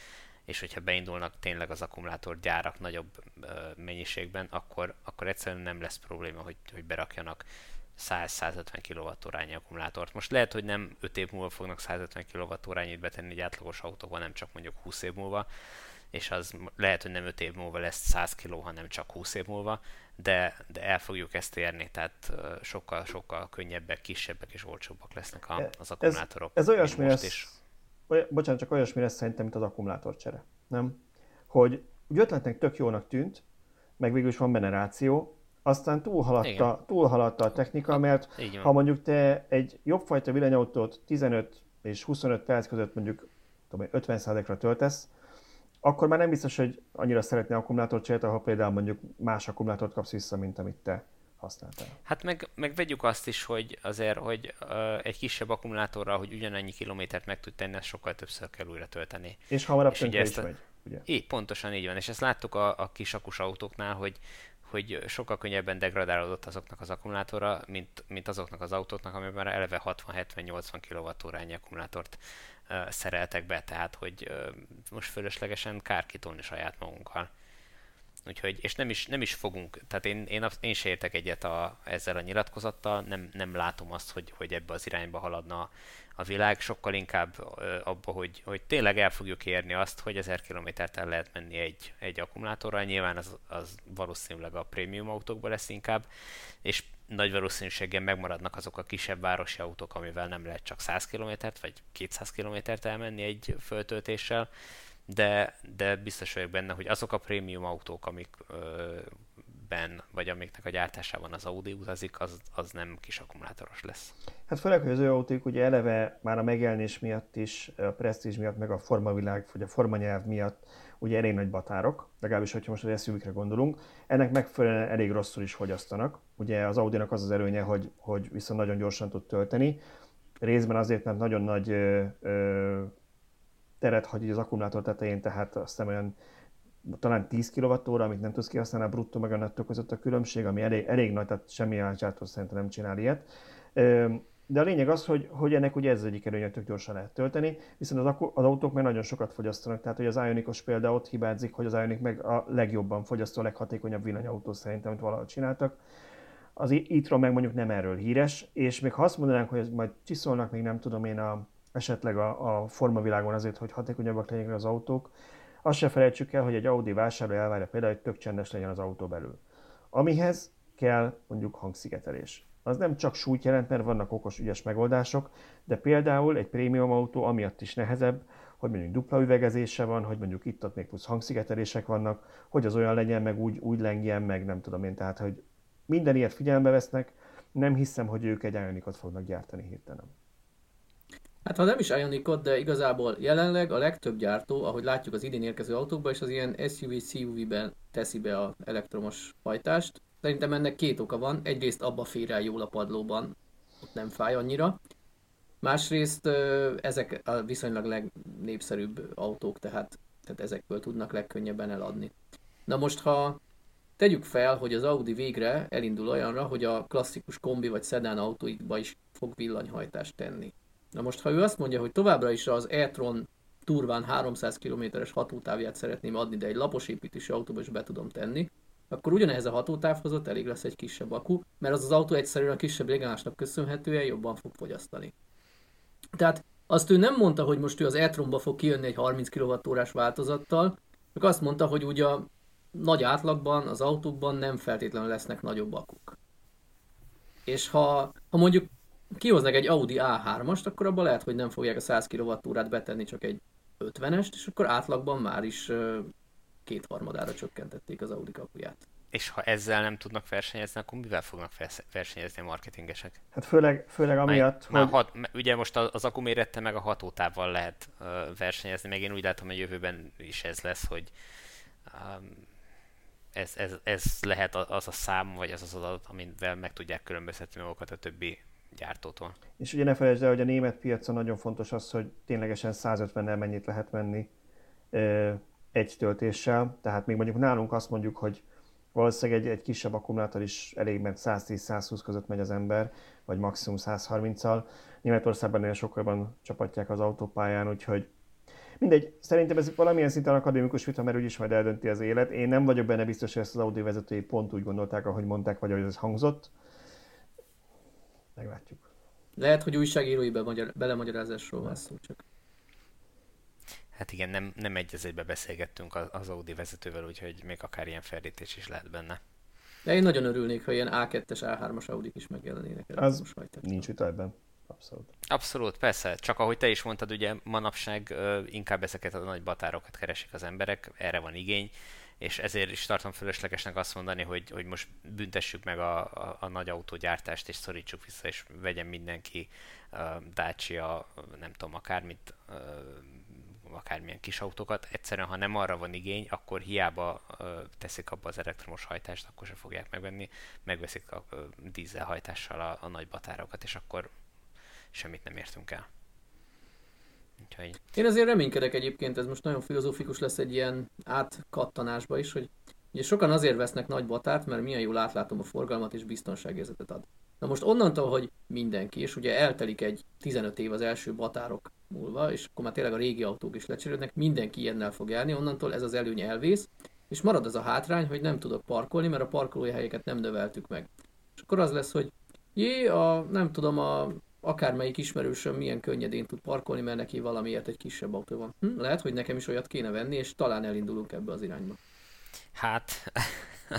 és hogyha beindulnak tényleg az akkumulátorgyárak nagyobb ö, mennyiségben, akkor, akkor egyszerűen nem lesz probléma, hogy, hogy berakjanak 100-150 kWh akkumulátort. Most lehet, hogy nem 5 év múlva fognak 150 kWh betenni egy átlagos autóban, nem csak mondjuk 20 év múlva, és az lehet, hogy nem 5 év múlva lesz 100 kg, hanem csak 20 év múlva, de, de el fogjuk ezt érni, tehát sokkal, sokkal könnyebbek, kisebbek és olcsóbbak lesznek a, az akkumulátorok. Ez, ez olyasmi lesz, is. Olyan, bocsánat, csak olyasmi lesz szerintem, mint az akkumulátorcsere, nem? Hogy úgy ötletnek tök jónak tűnt, meg végül is van generáció, aztán túlhaladta, túlhaladta a technika, mert ha mondjuk te egy jobbfajta villanyautót 15 és 25 perc között mondjuk tudom, 50%-ra töltesz, akkor már nem biztos, hogy annyira szeretné akkumulátort cserélni, ha például mondjuk más akkumulátort kapsz vissza, mint amit te használtál. Hát meg, meg vegyük azt is, hogy azért, hogy uh, egy kisebb akkumulátorral, hogy ugyanannyi kilométert meg tud tenni, ezt sokkal többször kell újra tölteni. És hamarabb tönkre is a... megy. Ugye? Így, pontosan így van. És ezt láttuk a, a kis akus autóknál, hogy, hogy sokkal könnyebben degradálódott azoknak az akkumulátora, mint, mint azoknak az autóknak, amiben már eleve 60-70-80 kWh akkumulátort szereltek be, tehát hogy most fölöslegesen kár kitolni saját magunkkal. Úgyhogy, és nem is, nem is fogunk, tehát én, én, én se értek egyet a, ezzel a nyilatkozattal, nem, nem látom azt, hogy, hogy ebbe az irányba haladna a világ, sokkal inkább abba, hogy, hogy tényleg el fogjuk érni azt, hogy 1000 kilométert el lehet menni egy, egy akkumulátorral, nyilván az, az valószínűleg a prémium autókban lesz inkább, és nagy valószínűséggel megmaradnak azok a kisebb városi autók, amivel nem lehet csak 100 kilométert vagy 200 kilométert elmenni egy föltöltéssel, de, de biztos vagyok benne, hogy azok a prémium autók, amik ben, vagy amiknek a gyártásában az Audi utazik, az, az nem kis akkumulátoros lesz. Hát főleg, hogy az ő autók ugye eleve már a megjelenés miatt is, a presztízs miatt, meg a formavilág, vagy a formanyelv miatt ugye elég nagy batárok, legalábbis, hogyha most az suv gondolunk. Ennek megfelelően elég rosszul is fogyasztanak. Ugye az Audi-nak az az előnye, hogy, hogy viszont nagyon gyorsan tud tölteni. Részben azért, mert nagyon nagy ö, ö, teret hagy az akkumulátor tetején, tehát aztán olyan talán 10 kWh, amit nem tudsz kihasználni, a bruttó meg a nettó között a különbség, ami elég, elég nagy, tehát semmi gyártó szerintem nem csinál ilyet. De a lényeg az, hogy, hogy ennek ugye ez az egyik előnye, tök gyorsan lehet tölteni, viszont az, az autók meg nagyon sokat fogyasztanak, tehát hogy az Ionicos példa ott hibázik, hogy az Ionic meg a legjobban fogyasztó, a leghatékonyabb villanyautó szerintem, amit valahogy csináltak. Az e meg mondjuk nem erről híres, és még ha azt mondanánk, hogy majd csiszolnak még nem tudom én a, esetleg a, a formavilágon azért, hogy hatékonyabbak legyenek az autók, azt se felejtsük el, hogy egy Audi vásárló elvárja például, hogy tök csendes legyen az autó belül. Amihez kell mondjuk hangszigetelés. Az nem csak súlyt jelent, mert vannak okos, ügyes megoldások, de például egy prémium autó amiatt is nehezebb, hogy mondjuk dupla üvegezése van, hogy mondjuk itt-ott még plusz hangszigetelések vannak, hogy az olyan legyen, meg úgy, úgy lengjen, meg nem tudom én, tehát hogy minden ilyet figyelembe vesznek, nem hiszem, hogy ők egy Ionicot fognak gyártani hirtelen. Hát ha nem is Ionicot, de igazából jelenleg a legtöbb gyártó, ahogy látjuk az idén érkező autókban, és az ilyen SUV, CUV-ben teszi be az elektromos hajtást. Szerintem ennek két oka van. Egyrészt abba fér el jól a padlóban, ott nem fáj annyira. Másrészt ezek a viszonylag legnépszerűbb autók, tehát, tehát ezekből tudnak legkönnyebben eladni. Na most, ha tegyük fel, hogy az Audi végre elindul olyanra, hogy a klasszikus kombi vagy szedán autóikba is fog villanyhajtást tenni Na most, ha ő azt mondja, hogy továbbra is az e-tron turván 300 km-es hatótávját szeretném adni, de egy lapos építési autóba is be tudom tenni, akkor ugyanehhez a hatótávhoz ott elég lesz egy kisebb akku, mert az az autó egyszerűen a kisebb légálásnak köszönhetően jobban fog fogyasztani. Tehát azt ő nem mondta, hogy most ő az e-tronba fog kijönni egy 30 kWh változattal, csak azt mondta, hogy ugye a nagy átlagban az autókban nem feltétlenül lesznek nagyobb akuk. És ha, ha mondjuk kihoznak egy Audi A3-ast, akkor abban lehet, hogy nem fogják a 100 kWh-t betenni, csak egy 50-est, és akkor átlagban már is kétharmadára csökkentették az Audi kapuját. És ha ezzel nem tudnak versenyezni, akkor mivel fognak versenyezni a marketingesek? Hát főleg, főleg amiatt, már, hogy... Már hat, ugye most az akku mérette meg a hatótávval lehet uh, versenyezni, meg én úgy látom, hogy jövőben is ez lesz, hogy um, ez, ez, ez lehet az a szám, vagy az az adat, amivel meg tudják különböztetni magukat a többi gyártótól. És ugye ne felejtsd el, hogy a német piacon nagyon fontos az, hogy ténylegesen 150-nel mennyit lehet menni egy töltéssel. Tehát még mondjuk nálunk azt mondjuk, hogy valószínűleg egy, egy kisebb akkumulátor is elég, mert 110-120 között megy az ember, vagy maximum 130-al. Németországban nagyon sokkal csapatják az autópályán, úgyhogy mindegy, szerintem ez valamilyen szinten akadémikus vita, mert úgyis majd eldönti az élet. Én nem vagyok benne biztos, hogy ezt az Audi vezetői pont úgy gondolták, ahogy mondták, vagy ahogy ez hangzott meglátjuk. Lehet, hogy újságírói belemagyarázásról van szó csak. Hát igen, nem, nem egy az egybe beszélgettünk az Audi vezetővel, úgyhogy még akár ilyen ferdítés is lehet benne. De én nagyon örülnék, ha ilyen A2-es, A3-as Audi is megjelenének. Az most nincs vita ebben. Abszolút. Abszolút, persze. Csak ahogy te is mondtad, ugye manapság uh, inkább ezeket a nagy batárokat keresik az emberek, erre van igény és ezért is tartom fölöslegesnek azt mondani, hogy, hogy most büntessük meg a, a, a nagy autógyártást, és szorítsuk vissza, és vegyen mindenki uh, Dacia, nem tudom, akármit, uh, akármilyen kis autókat. Egyszerűen, ha nem arra van igény, akkor hiába uh, teszik abba az elektromos hajtást, akkor se fogják megvenni, megveszik a uh, dízelhajtással a, a nagy batárokat, és akkor semmit nem értünk el. Úgyhogy... Én azért reménykedek egyébként, ez most nagyon filozófikus lesz egy ilyen átkattanásba is, hogy ugye sokan azért vesznek nagy batárt, mert milyen jól átlátom a forgalmat és biztonságérzetet ad. Na most onnantól, hogy mindenki, és ugye eltelik egy 15 év az első batárok múlva, és akkor már tényleg a régi autók is lecserélődnek, mindenki ilyennel fog járni, onnantól ez az előny elvész, és marad az a hátrány, hogy nem tudok parkolni, mert a parkolóhelyeket nem növeltük meg. És akkor az lesz, hogy jé, a, nem tudom, a akármelyik ismerősöm milyen könnyedén tud parkolni, mert neki valamiért egy kisebb autó van. Hm, lehet, hogy nekem is olyat kéne venni, és talán elindulunk ebbe az irányba. Hát,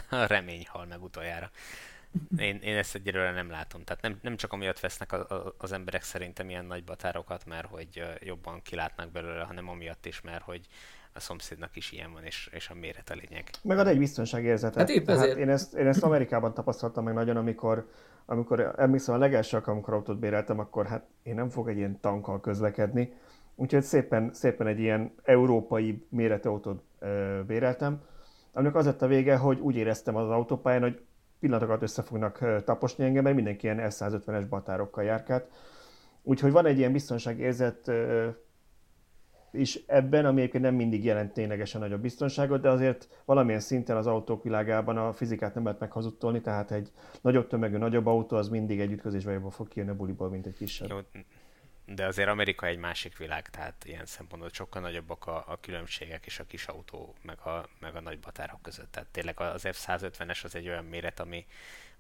a remény hal meg utoljára. Én, én ezt egyelőre nem látom. Tehát nem, nem csak amiatt vesznek a, a, az emberek szerintem ilyen nagy batárokat, mert hogy jobban kilátnak belőle, hanem amiatt is, mert hogy a szomszédnak is ilyen van, és, és a méret a lényeg. Meg ad egy biztonságérzetet. Hát épp ezért. én, ezt, én ezt Amerikában tapasztaltam meg nagyon, amikor, amikor emlékszem a legelső amikor autót béreltem, akkor hát én nem fogok egy ilyen tankkal közlekedni. Úgyhogy szépen, szépen egy ilyen európai méretű autót ö, béreltem, aminek az lett a vége, hogy úgy éreztem az autópályán, hogy pillanatokat össze fognak taposni engem, mert mindenki ilyen S150-es batárokkal járkált. Úgyhogy van egy ilyen biztonságérzet is ebben, ami egyébként nem mindig jelent ténylegesen nagyobb biztonságot, de azért valamilyen szinten az autók világában a fizikát nem lehet meghazudtolni, tehát egy nagyobb tömegű, nagyobb autó az mindig egy ütközésbe jobban fog kijönni a buliból, mint egy kisebb. Jó, de azért Amerika egy másik világ, tehát ilyen szempontból sokkal nagyobbak a, a különbségek is a kis autó meg a, meg a nagy batárok között. Tehát tényleg az F-150-es az egy olyan méret, ami,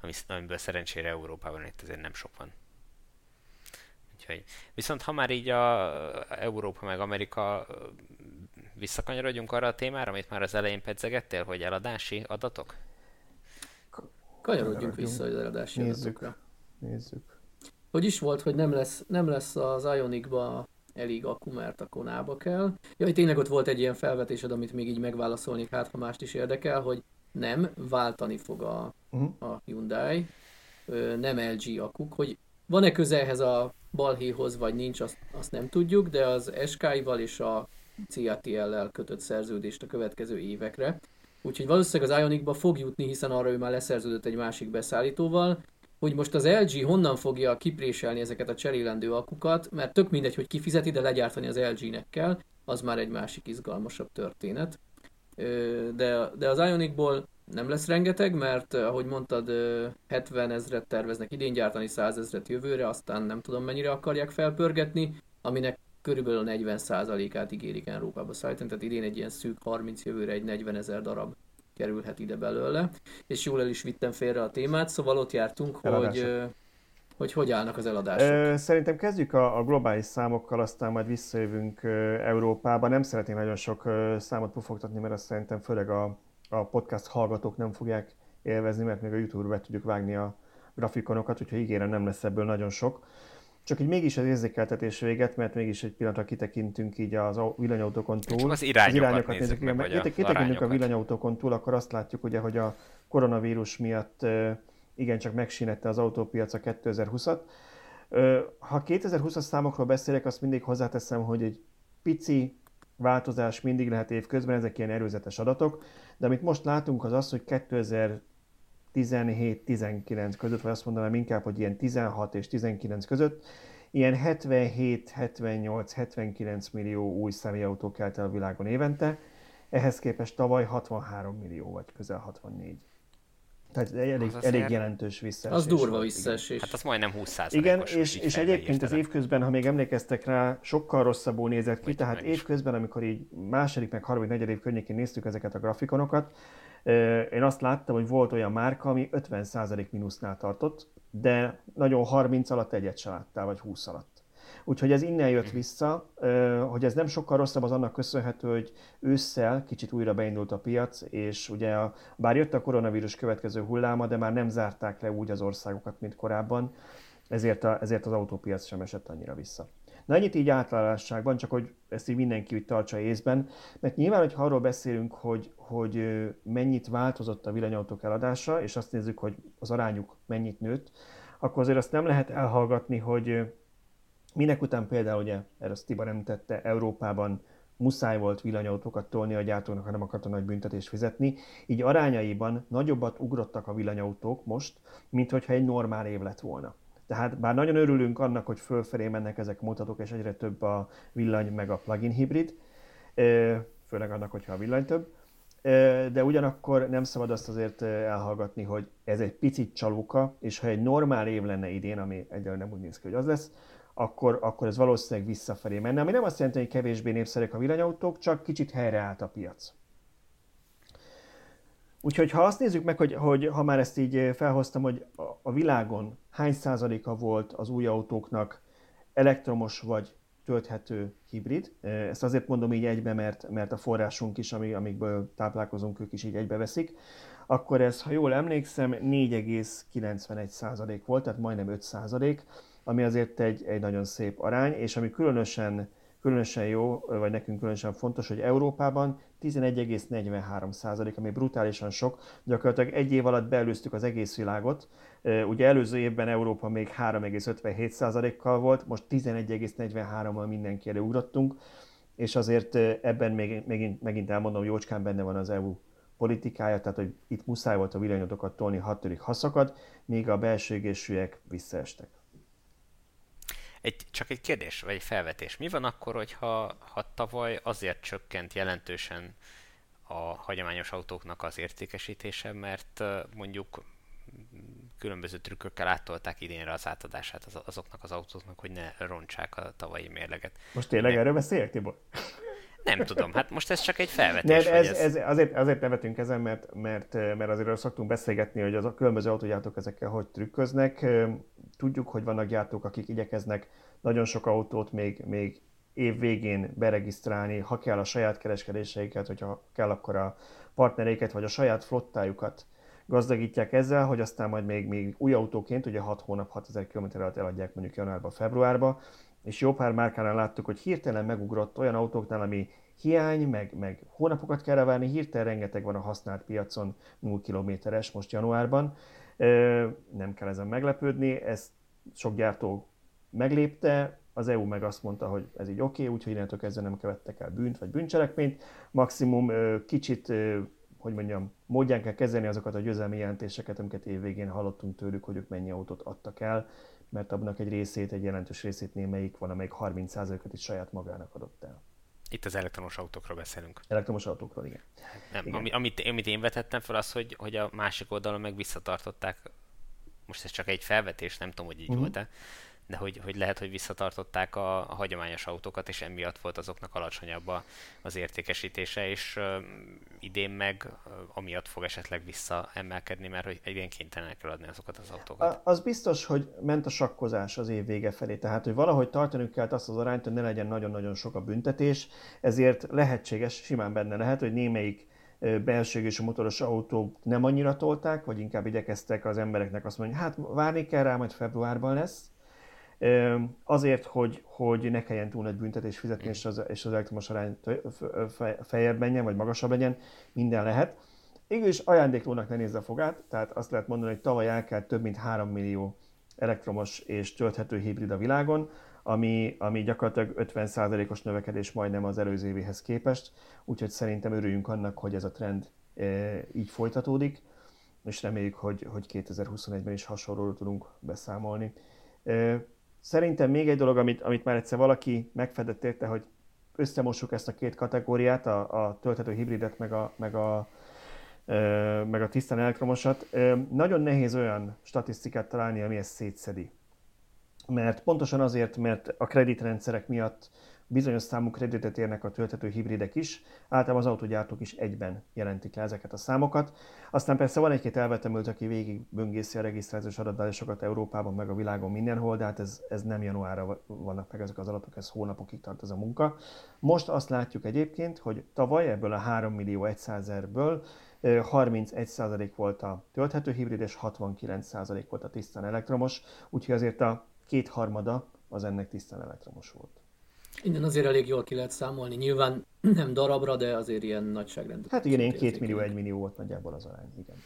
ami, amiből szerencsére Európában itt azért nem sok van. Úgyhogy, viszont ha már így a Európa meg Amerika visszakanyarodjunk arra a témára, amit már az elején pedzegettél, hogy eladási adatok? Kanyarodjunk vissza az eladási Nézzük. adatokra. Nézzük hogy is volt, hogy nem lesz, nem lesz az Ionicba elég akku, mert a konába kell. Ja, tényleg ott volt egy ilyen felvetésed, amit még így megválaszolnék, hát ha mást is érdekel, hogy nem, váltani fog a, uh-huh. a Hyundai, nem LG akuk, hogy van-e közelhez a balhéhoz, vagy nincs, azt, azt nem tudjuk, de az SK-val és a CATL-lel kötött szerződést a következő évekre. Úgyhogy valószínűleg az Ionicba fog jutni, hiszen arra ő már leszerződött egy másik beszállítóval, hogy most az LG honnan fogja kipréselni ezeket a cserélendő akukat, mert tök mindegy, hogy kifizeti, de legyártani az LG-nek kell, az már egy másik izgalmasabb történet. De, de az Ionicból nem lesz rengeteg, mert ahogy mondtad, 70 ezret terveznek idén gyártani, 100 ezret jövőre, aztán nem tudom mennyire akarják felpörgetni, aminek körülbelül 40%-át ígérik Európába szállítani, tehát idén egy ilyen szűk 30, jövőre egy 40 ezer darab kerülhet ide belőle, és jól el is vittem félre a témát, szóval ott jártunk, hogy, hogy hogy állnak az eladások. Szerintem kezdjük a, a globális számokkal, aztán majd visszajövünk Európába. Nem szeretném nagyon sok számot pufogtatni, mert azt szerintem főleg a, a podcast hallgatók nem fogják élvezni, mert még a YouTube-ra be tudjuk vágni a grafikonokat, úgyhogy ígérem nem lesz ebből nagyon sok. Csak hogy mégis az érzékeltetés véget, mert mégis egy pillanatra kitekintünk így az villanyautókon túl. Csak az irányokat, az irányokat nézzük, meg, meg a kitekintünk a villanyautókon túl, akkor azt látjuk ugye, hogy a koronavírus miatt igencsak megsínette az autópiac a 2020-at. Ha 2020-as számokról beszélek, azt mindig hozzáteszem, hogy egy pici változás mindig lehet évközben, ezek ilyen erőzetes adatok, de amit most látunk az az, hogy 2000 17-19 között, vagy azt mondanám inkább, hogy ilyen 16 és 19 között, ilyen 77-78-79 millió új személyautó kelt el a világon évente, ehhez képest tavaly 63 millió, vagy közel 64. Tehát elég, az elég jelentős visszaesés. Az durva visszaesés. Hát az majdnem 20 Igen, és, és egyébként az évközben, ha még emlékeztek rá, sokkal rosszabbul nézett ki, tehát évközben, amikor így második, meg harmadik, negyedik év környékén néztük ezeket a grafikonokat, én azt láttam, hogy volt olyan márka, ami 50% mínusznál tartott, de nagyon 30 alatt egyet se láttál, vagy 20 alatt. Úgyhogy ez innen jött mhm. vissza, hogy ez nem sokkal rosszabb, az annak köszönhető, hogy ősszel kicsit újra beindult a piac, és ugye a, bár jött a koronavírus következő hulláma, de már nem zárták le úgy az országokat, mint korábban, ezért, a, ezért az autópiac sem esett annyira vissza. Na ennyit így általánosságban, csak hogy ezt így mindenki úgy tartsa észben, mert nyilván, hogy arról beszélünk, hogy, hogy mennyit változott a villanyautók eladása, és azt nézzük, hogy az arányuk mennyit nőtt, akkor azért azt nem lehet elhallgatni, hogy minek után például, ugye, erre azt Tiba nem tette, Európában muszáj volt villanyautókat tolni a gyártónak, ha nem akarta nagy büntetést fizetni. Így arányaiban nagyobbat ugrottak a villanyautók most, mint hogyha egy normál év lett volna. Tehát bár nagyon örülünk annak, hogy fölfelé mennek ezek a mutatók, és egyre több a villany meg a plug-in hibrid, főleg annak, hogyha a villany több, de ugyanakkor nem szabad azt azért elhallgatni, hogy ez egy picit csalóka, és ha egy normál év lenne idén, ami egyelőre nem úgy néz ki, hogy az lesz, akkor, akkor ez valószínűleg visszafelé menne, ami nem azt jelenti, hogy kevésbé népszerűek a villanyautók, csak kicsit helyreállt a piac. Úgyhogy ha azt nézzük meg, hogy, hogy ha már ezt így felhoztam, hogy a, világon hány százaléka volt az új autóknak elektromos vagy tölthető hibrid. Ezt azért mondom így egybe, mert, mert a forrásunk is, ami, amikből táplálkozunk, ők is így egybeveszik. Akkor ez, ha jól emlékszem, 4,91% volt, tehát majdnem 5%, ami azért egy, egy nagyon szép arány, és ami különösen különösen jó, vagy nekünk különösen fontos, hogy Európában 11,43 százalék, ami brutálisan sok. Gyakorlatilag egy év alatt beelőztük az egész világot. Ugye előző évben Európa még 3,57 százalékkal volt, most 11,43-mal mindenki előugrottunk, és azért ebben még, megint, megint elmondom, jócskán benne van az EU politikája, tehát hogy itt muszáj volt a villanyatokat tolni hatodik haszakad, míg a belső égésűek visszaestek. Egy, csak egy kérdés, vagy egy felvetés. Mi van akkor, hogyha ha tavaly azért csökkent jelentősen a hagyományos autóknak az értékesítése, mert mondjuk különböző trükkökkel áttolták idénre az átadását azoknak az autóknak, hogy ne rontsák a tavalyi mérleget. Most tényleg erről beszéljek, Tibor? Nem tudom, hát most ez csak egy felvetés. Nem, ez, ez... Ez, azért, azért nevetünk ezen, mert, mert, mert azért szoktunk beszélgetni, hogy az a különböző autógyártók ezekkel hogy trükköznek. Tudjuk, hogy vannak gyártók, akik igyekeznek nagyon sok autót még, még év végén beregisztrálni, ha kell a saját kereskedéseiket, hogyha kell akkor a partnereiket, vagy a saját flottájukat gazdagítják ezzel, hogy aztán majd még, még új autóként, ugye 6 hónap, 6000 km alatt eladják mondjuk januárba, februárba, és jó pár márkánál láttuk, hogy hirtelen megugrott olyan autóknál, ami hiány, meg, meg hónapokat kell várni, hirtelen rengeteg van a használt piacon 0 kilométeres most januárban. Nem kell ezen meglepődni, ezt sok gyártó meglépte, az EU meg azt mondta, hogy ez így oké, okay, úgyhogy innentől kezdve nem követtek el bűnt vagy bűncselekményt. Maximum kicsit, hogy mondjam, módján kell kezelni azokat a győzelmi jelentéseket, amiket évvégén hallottunk tőlük, hogy ők mennyi autót adtak el, mert abnak egy részét, egy jelentős részét némelyik van, amelyik 30%-ot is saját magának adott el. Itt az elektromos autókról beszélünk. Elektromos autókról, igen. Nem, igen. Ami, amit, amit én vetettem fel az, hogy, hogy a másik oldalon meg visszatartották, most ez csak egy felvetés, nem tudom, hogy így uh-huh. volt-e, de hogy, hogy lehet, hogy visszatartották a, a hagyományos autókat, és emiatt volt azoknak alacsonyabb a, az értékesítése, és uh, idén meg uh, amiatt fog esetleg visszaemelkedni, mert hogy egyébként kénytelenek eladni azokat az autókat. Az biztos, hogy ment a sakkozás az év vége felé, tehát hogy valahogy tartani kell azt az arányt, hogy ne legyen nagyon-nagyon sok a büntetés, ezért lehetséges, simán benne lehet, hogy némelyik belső és a motoros autók nem annyira tolták, vagy inkább igyekeztek az embereknek azt mondani, hát várni kell rá, majd februárban lesz, azért, hogy, hogy ne kelljen túl nagy büntetés fizetni, és az, és az elektromos arány fejebb menjen, vagy magasabb legyen, minden lehet. Végül is ajándéklónak ne nézze a fogát, tehát azt lehet mondani, hogy tavaly elkelt több mint 3 millió elektromos és tölthető hibrid a világon, ami, ami gyakorlatilag 50%-os növekedés majdnem az előző évéhez képest, úgyhogy szerintem örüljünk annak, hogy ez a trend e, így folytatódik, és reméljük, hogy, hogy 2021-ben is hasonlóról tudunk beszámolni. E, Szerintem még egy dolog, amit, amit már egyszer valaki megfedett érte, hogy összemossuk ezt a két kategóriát, a, a tölthető hibridet, meg a, meg a, meg a tisztán elektromosat. Nagyon nehéz olyan statisztikát találni, ami ezt szétszedi. Mert pontosan azért, mert a kreditrendszerek miatt bizonyos számú kreditet érnek a tölthető hibridek is, általában az autógyártók is egyben jelentik le ezeket a számokat. Aztán persze van egy-két elvetemült, aki végig böngészi a regisztrációs adatbázisokat Európában, meg a világon mindenhol, de hát ez, ez nem januárra vannak meg ezek az adatok, ez hónapokig tart ez a munka. Most azt látjuk egyébként, hogy tavaly ebből a 3 millió 100 ezerből 31% volt a tölthető hibrid, és 69% volt a tisztán elektromos, úgyhogy azért a kétharmada az ennek tisztán elektromos volt. Innen azért elég jól ki lehet számolni. Nyilván nem darabra, de azért ilyen nagyságrendű. Hát igen, ilyen két millió, egy millió volt nagyjából az arány, igen.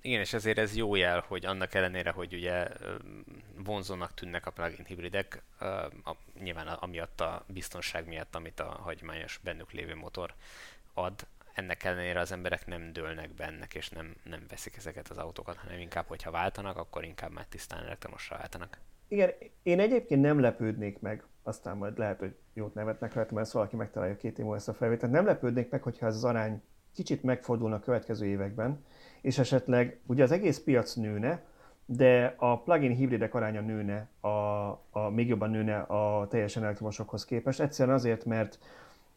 Igen, és ezért ez jó jel, hogy annak ellenére, hogy ugye vonzónak tűnnek a plugin hibridek, nyilván amiatt a biztonság miatt, amit a hagyományos bennük lévő motor ad, ennek ellenére az emberek nem dőlnek bennek, és nem, nem veszik ezeket az autókat, hanem inkább, hogyha váltanak, akkor inkább már tisztán elektromosra váltanak. Igen, én egyébként nem lepődnék meg, aztán majd lehet, hogy jót nevetnek rajta, mert valaki megtalálja két év ezt a felvételt. Nem lepődnék meg, hogyha ez az arány kicsit megfordulna a következő években, és esetleg ugye az egész piac nőne, de a plugin hibridek aránya nőne, a, a, még jobban nőne a teljesen elektromosokhoz képest. Egyszerűen azért, mert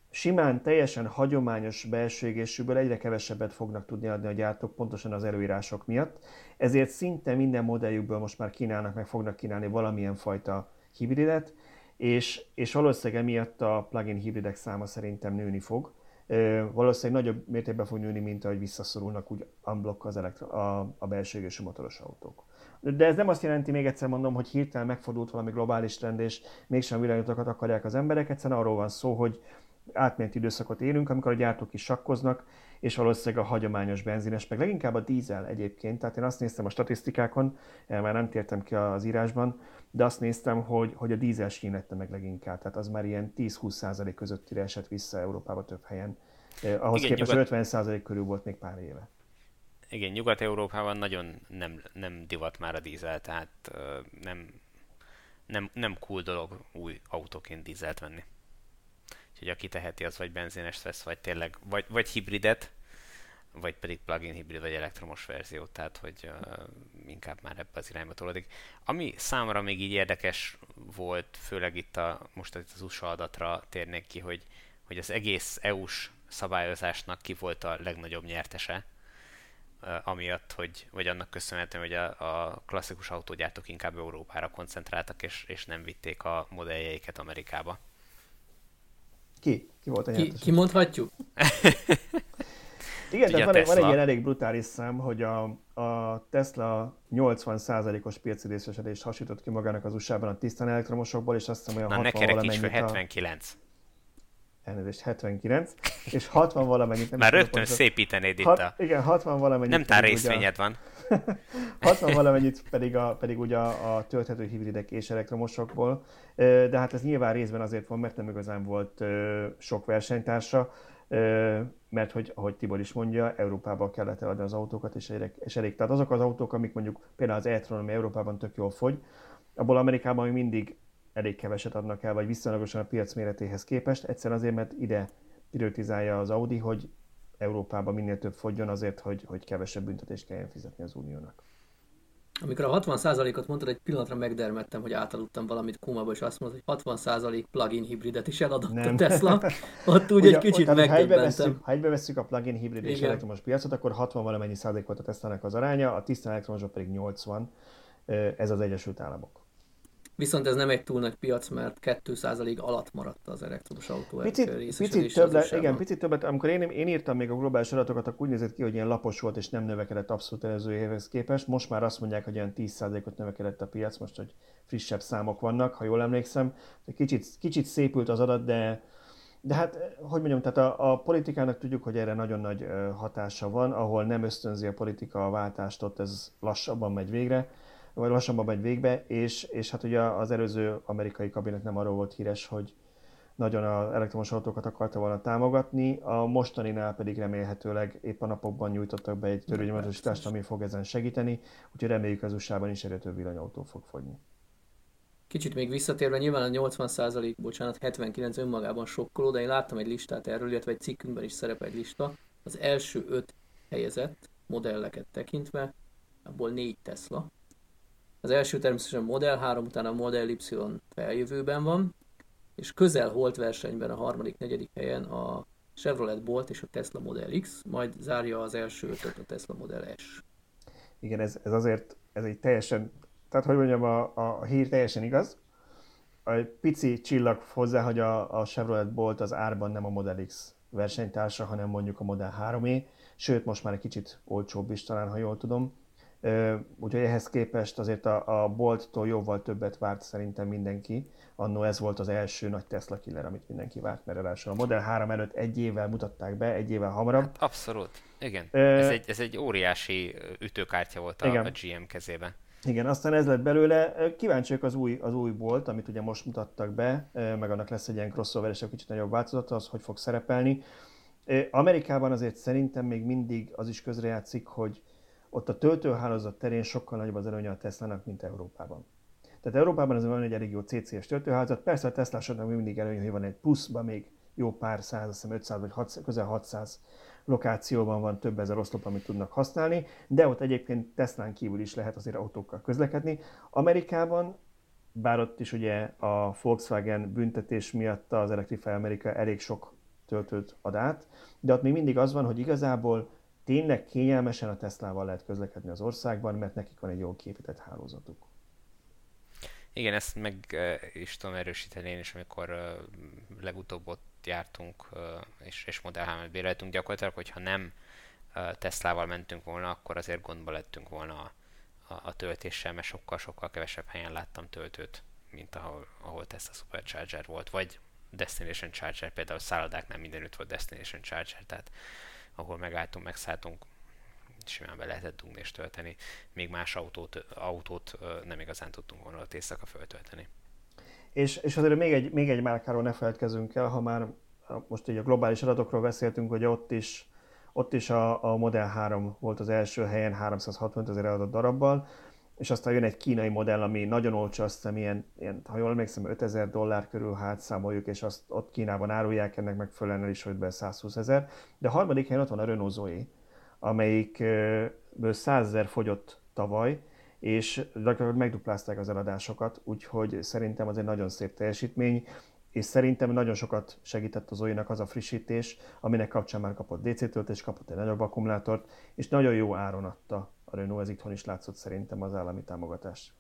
simán teljesen hagyományos belső égésűből egyre kevesebbet fognak tudni adni a gyártók pontosan az előírások miatt, ezért szinte minden modelljükből most már kínálnak, meg fognak kínálni valamilyen fajta hibridet, és, és valószínűleg emiatt a plug-in hibridek száma szerintem nőni fog. Valószínűleg nagyobb mértékben fog nőni, mint ahogy visszaszorulnak úgy unblock az elektro- a, a belső égésű motoros autók. De ez nem azt jelenti, még egyszer mondom, hogy hirtelen megfordult valami globális trend, és mégsem villanyotokat akarják az emberek. Egyszerűen arról van szó, hogy átmeneti időszakot élünk, amikor a gyártók is sakkoznak, és valószínűleg a hagyományos benzines, meg leginkább a dízel egyébként. Tehát én azt néztem a statisztikákon, eh, már nem tértem ki az írásban, de azt néztem, hogy, hogy a dízel sínlette meg leginkább. Tehát az már ilyen 10-20% közöttire esett vissza Európába több helyen. Eh, ahhoz Igen, képest nyugat... 50% körül volt még pár éve. Igen, Nyugat-Európában nagyon nem, nem divat már a dízel, tehát uh, nem, nem, nem cool dolog új autóként dízelt venni. Úgyhogy aki teheti, az vagy benzines vesz, vagy tényleg, vagy, vagy hibridet, vagy pedig plug-in hibrid, vagy elektromos verziót, tehát hogy uh, inkább már ebbe az irányba tolódik. Ami számomra még így érdekes volt, főleg itt a, most itt az USA adatra térnék ki, hogy, hogy az egész EU-s szabályozásnak ki volt a legnagyobb nyertese, uh, amiatt, hogy, vagy annak köszönhetően, hogy a, a klasszikus autógyártók inkább Európára koncentráltak, és, és nem vitték a modelljeiket Amerikába. Ki? Ki volt a Ki, ki mondhatjuk? Igen, de van, van egy ilyen elég brutális szám, hogy a, a Tesla 80%-os piaci részesedést hasított ki magának az USA-ban a tisztán elektromosokból, és azt hiszem olyan Na, 60 valamennyit... Na, 79. A... Elnézést, 79, és 60 valamennyit... Nem Már rögtön pontosan... szépítenéd itt a... Igen, 60 valamennyit... Nem tár részvényed van. 60 valamennyit pedig, a, pedig ugye a, a tölthető hibridek és elektromosokból, de hát ez nyilván részben azért van, mert nem igazán volt sok versenytársa, mert hogy, ahogy Tibor is mondja, Európában kellett eladni az autókat, és elég, és elég. Tehát azok az autók, amik mondjuk például az e ami Európában tök jól fogy, abból Amerikában még mindig elég keveset adnak el, vagy viszonylagosan a piac méretéhez képest, egyszerűen azért, mert ide prioritizálja az Audi, hogy Európában minél több fogjon azért, hogy, hogy kevesebb büntetést kelljen fizetni az uniónak. Amikor a 60%-ot mondtad, egy pillanatra megdermettem, hogy átaludtam valamit Kumába, és azt mondta, hogy 60% plug-in hibridet is eladott Nem. a Tesla. Ott úgy egy kicsit megdöbbentem. Ha egybe vesszük a plug-in hibrid és elektromos piacot, akkor 60 valamennyi százalék volt a Tesla-nak az aránya, a tisztán elektromosok pedig 80. Ez az Egyesült Államok. Viszont ez nem egy túl nagy piac, mert 2% alatt maradt az elektromos autó picit, picit több le, igen, picit többet, amikor én, én írtam még a globális adatokat, akkor úgy nézett ki, hogy ilyen lapos volt és nem növekedett abszolút előző évhez képest. Most már azt mondják, hogy ilyen 10%-ot növekedett a piac, most hogy frissebb számok vannak, ha jól emlékszem. Kicsit, kicsit szépült az adat, de de hát, hogy mondjam, tehát a, a politikának tudjuk, hogy erre nagyon nagy hatása van, ahol nem ösztönzi a politika a váltást, ott ez lassabban megy végre vagy lassabban megy végbe, és, és hát ugye az előző amerikai kabinet nem arról volt híres, hogy nagyon az elektromos autókat akarta volna támogatni, a mostaninál pedig remélhetőleg épp a napokban nyújtottak be egy törvénymódosítást, ami fog ezen segíteni, úgyhogy reméljük az USA-ban is egyre több villanyautó fog fogyni. Kicsit még visszatérve, nyilván a 80%, bocsánat, 79 önmagában sokkoló, de én láttam egy listát erről, illetve egy cikkünkben is szerepel egy lista. Az első öt helyezett modelleket tekintve, abból négy Tesla, az első természetesen Model 3, utána a Model Y feljövőben van, és közel holt versenyben a harmadik, negyedik helyen a Chevrolet Bolt és a Tesla Model X, majd zárja az első ötöt a Tesla Model S. Igen, ez, ez azért, ez egy teljesen, tehát hogy mondjam, a, a hír teljesen igaz. Egy pici csillag hozzá, hogy a, a Chevrolet Bolt az árban nem a Model X versenytársa, hanem mondjuk a Model 3E, sőt most már egy kicsit olcsóbb is talán, ha jól tudom Úgyhogy ehhez képest azért a, a Bolttól jóval többet várt szerintem mindenki. Annó ez volt az első nagy Tesla killer, amit mindenki várt, mert ráadásul a Model 3 előtt egy évvel mutatták be, egy évvel hamarabb. Hát abszolút, igen. Ö... Ez, egy, ez egy óriási ütőkártya volt a, igen. a GM kezében. Igen, aztán ez lett belőle. Kíváncsiak az új, az új Bolt, amit ugye most mutattak be, meg annak lesz egy ilyen crossover és egy kicsit nagyobb változata, az hogy fog szerepelni. Amerikában azért szerintem még mindig az is közrejátszik, hogy ott a töltőhálózat terén sokkal nagyobb az előnye a Tesla-nak, mint Európában. Tehát Európában ez van egy elég jó CCS töltőhálózat, persze a Tesla-soknak mindig előnye, hogy van egy pluszban még jó pár száz, azt hiszem 500 vagy 600, közel 600 lokációban van több ezer oszlop, amit tudnak használni, de ott egyébként Teslán kívül is lehet azért autókkal közlekedni. Amerikában, bár ott is ugye a Volkswagen büntetés miatt az Electrify America elég sok töltőt ad át, de ott még mindig az van, hogy igazából tényleg kényelmesen a Teslával lehet közlekedni az országban, mert nekik van egy jól képített hálózatuk. Igen, ezt meg is tudom erősíteni én is, amikor legutóbb ott jártunk, és, és Model 3-et béreltünk, gyakorlatilag, hogyha nem Teslával mentünk volna, akkor azért gondba lettünk volna a, a, a töltéssel, mert sokkal-sokkal kevesebb helyen láttam töltőt, mint ahol, ahol Tesla Supercharger volt, vagy Destination Charger, például szállodáknál mindenütt volt Destination Charger, tehát ahol megálltunk, megszálltunk, simán be lehetett dugni és tölteni, még más autót, autót nem igazán tudtunk volna ott éjszaka föltölteni. És, és azért még egy, még egy márkáról ne feledkezünk el, ha már most így a globális adatokról beszéltünk, hogy ott is, ott is a, a Model 3 volt az első helyen 360 ezer eladott darabbal, és aztán jön egy kínai modell, ami nagyon olcsó, azt hiszem ilyen, ilyen ha jól emlékszem, 5000 dollár körül hát számoljuk, és azt ott Kínában árulják, ennek megfelelően el is hogy be 120 ezer. De a harmadik helyen ott van a Renault Zoe, amelyikből 100 ezer fogyott tavaly, és gyakorlatilag megduplázták az eladásokat, úgyhogy szerintem az egy nagyon szép teljesítmény, és szerintem nagyon sokat segített az Zoe-nak az a frissítés, aminek kapcsán már kapott DC töltés, kapott egy nagyobb akkumulátort, és nagyon jó áron adta a Renault, ez itthon is látszott szerintem az állami támogatás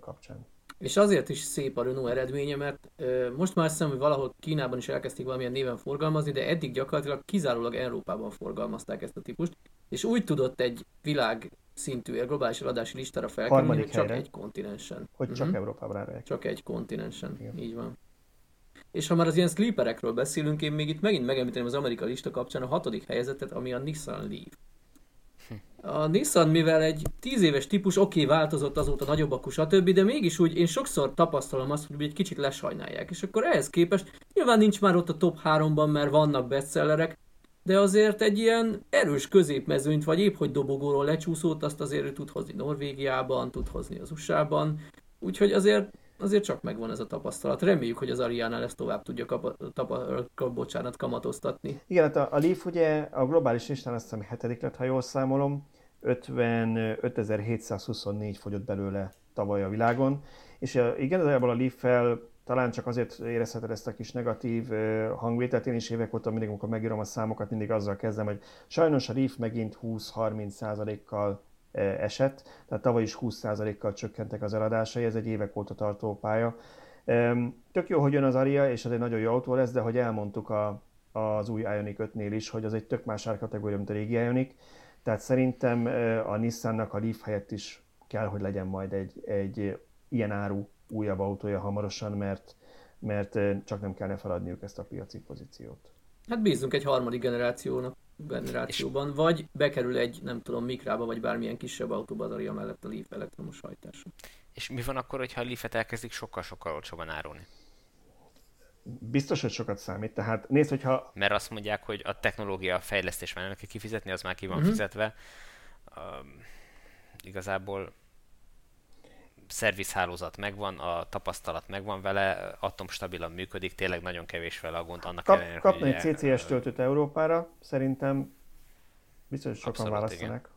kapcsán. És azért is szép a Renault eredménye, mert most már hiszem, hogy valahol Kínában is elkezdték valamilyen néven forgalmazni, de eddig gyakorlatilag kizárólag Európában forgalmazták ezt a típust, és úgy tudott egy világ szintű globális eladási listára felkerülni, hogy csak egy kontinensen. Hogy uh-huh. csak mhm. Európában rárják. Csak egy kontinensen, Igen. így van. És ha már az ilyen sleeperekről beszélünk, én még itt megint megemlíteném az amerikai lista kapcsán a hatodik helyezetet, ami a Nissan Leaf. A Nissan, mivel egy tíz éves típus, oké, okay, változott azóta nagyobb akku, stb., de mégis úgy én sokszor tapasztalom azt, hogy egy kicsit lesajnálják. És akkor ehhez képest nyilván nincs már ott a top 3-ban, mert vannak bestsellerek, de azért egy ilyen erős középmezőnyt, vagy épp hogy dobogóról lecsúszót, azt azért tud hozni Norvégiában, tud hozni az USA-ban, úgyhogy azért azért csak megvan ez a tapasztalat. Reméljük, hogy az Ariánál ezt tovább tudja kapa, tapa, bocsánat, kamatoztatni. Igen, hát a, a Leaf ugye a globális listán azt hiszem hetedik lett, ha jól számolom, 55.724 fogyott belőle tavaly a világon, és igen, az a Leaf-fel talán csak azért érezheted ezt a kis negatív hangvételt. Én is évek óta mindig, amikor megírom a számokat, mindig azzal kezdem, hogy sajnos a Leaf megint 20-30 kal esett, tehát tavaly is 20%-kal csökkentek az eladásai, ez egy évek óta tartó pálya. Tök jó, hogy jön az Aria, és ez egy nagyon jó autó lesz, de hogy elmondtuk a, az új Ioniq 5-nél is, hogy az egy tök más árkategória, mint a régi Ioniq, tehát szerintem a Nissannak a Leaf helyett is kell, hogy legyen majd egy, egy ilyen áru újabb autója hamarosan, mert, mert csak nem kellene feladniuk ezt a piaci pozíciót. Hát bízunk egy harmadik generációnak generációban, és... vagy bekerül egy, nem tudom, mikrába, vagy bármilyen kisebb autóba az Aria mellett a Leaf elektromos hajtású. És mi van akkor, hogyha a Leaf-et elkezdik sokkal-sokkal olcsóban árulni? Biztos, hogy sokat számít. Tehát nézd, hogyha... Mert azt mondják, hogy a technológia fejlesztés már nem kell kifizetni, az már ki van uh-huh. fizetve. Um, igazából szervizhálózat megvan, a tapasztalat megvan vele, atomstabilan működik, tényleg nagyon kevés vele a gond. Annak Kap, ellenére, kapna egy CCS töltőt Európára, szerintem biztos sokan Abszolút, választanak.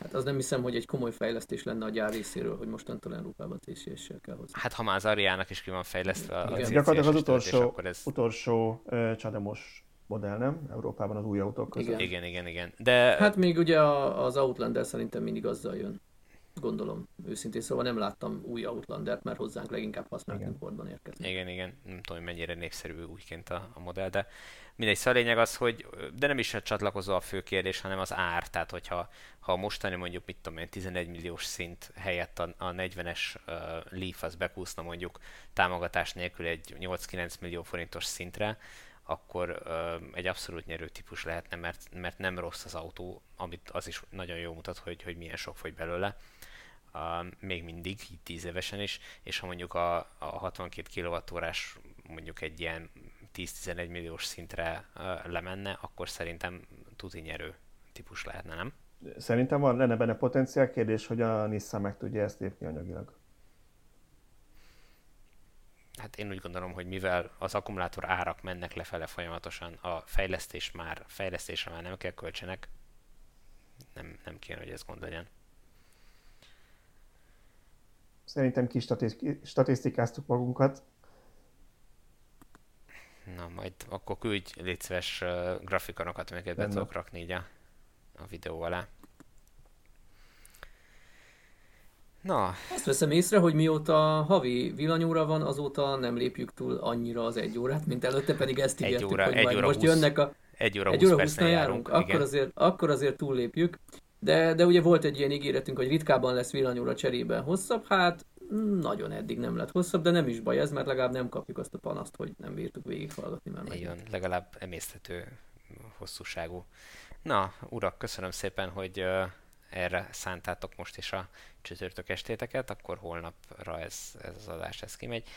Hát az nem hiszem, hogy egy komoly fejlesztés lenne a gyár részéről, hogy mostantól Európában CCS-sel kell hozni. Hát ha már az Ariának is ki van fejlesztve a CCS Gyakorlatilag az utolsó, ez... utolsó uh, csademos modell, nem? Európában az új autók között. Igen, igen, igen. igen. De... Hát még ugye az Outlander szerintem mindig azzal jön gondolom, őszintén szóval nem láttam új Outlandert, mert hozzánk leginkább használt igen. importban érkezik. Igen, igen, nem tudom, hogy mennyire népszerű újként a, a modell, de mindegy, szóval a lényeg az, hogy de nem is a csatlakozó a fő kérdés, hanem az ár, tehát hogyha ha mostani mondjuk, mit tudom én, 11 milliós szint helyett a, a 40-es uh, Leaf az bekúszna mondjuk támogatás nélkül egy 8-9 millió forintos szintre, akkor uh, egy abszolút nyerő típus lehetne, mert, mert nem rossz az autó, amit az is nagyon jó mutat, hogy, hogy milyen sok fogy belőle uh, még mindig, így 10 évesen is, és ha mondjuk a, a 62 kWh mondjuk egy ilyen 10-11 milliós szintre uh, lemenne, akkor szerintem tuti nyerő típus lehetne, nem? Szerintem van, lenne benne potenciál kérdés, hogy a Nissan meg tudja ezt lépni anyagilag. Hát én úgy gondolom, hogy mivel az akkumulátor árak mennek lefele folyamatosan, a fejlesztés már, fejlesztésre már nem kell költsenek, nem, nem kéne, hogy ez gond legyen. Szerintem ki statisztikáztuk magunkat. Na, majd akkor küldj légy szíves grafikonokat, amiket be tudok rakni így a, a videó alá. Na. Azt veszem észre, hogy mióta havi villanyóra van, azóta nem lépjük túl annyira az egy órát, mint előtte, pedig ezt ígértük, egy óra, hogy egy majd óra most 20, jönnek a... Egy óra, egy óra 20 járunk, járunk akkor, azért, akkor azért túllépjük. De, de ugye volt egy ilyen ígéretünk, hogy ritkában lesz villanyóra cserébe hosszabb, hát nagyon eddig nem lett hosszabb, de nem is baj ez, mert legalább nem kapjuk azt a panaszt, hogy nem bírtuk végighallgatni. Mert Igen, legalább emésztető hosszúságú. Na, urak, köszönöm szépen, hogy uh, erre szántátok most is a csütörtök estéteket, akkor holnapra ez, ez az adás ez kimegy.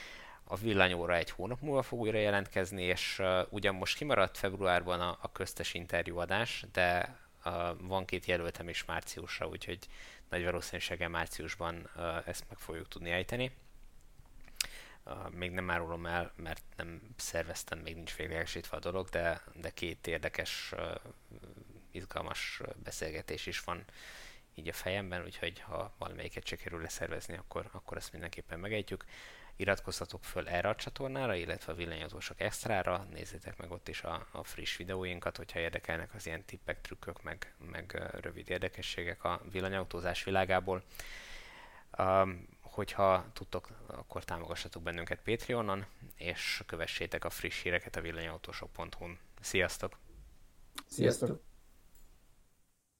A villanyóra egy hónap múlva fog újra jelentkezni, és uh, ugyan most kimaradt februárban a, a köztes interjúadás, de uh, van két jelöltem is márciusra, úgyhogy nagy valószínűséggel márciusban uh, ezt meg fogjuk tudni ejteni. Uh, még nem árulom el, mert nem szerveztem, még nincs véglegesítve a dolog, de, de két érdekes, uh, izgalmas beszélgetés is van így a fejemben, úgyhogy ha valamelyiket sikerül leszervezni, akkor, akkor ezt mindenképpen megejtjük. Iratkozzatok föl erre a csatornára, illetve a villanyautósok extrára, nézzétek meg ott is a, a friss videóinkat, hogyha érdekelnek az ilyen tippek, trükkök, meg, meg rövid érdekességek a villanyautózás világából. Um, hogyha tudtok, akkor támogassatok bennünket Patreonon, és kövessétek a friss híreket a villanyautósok.hu-n. Sziasztok! Sziasztok!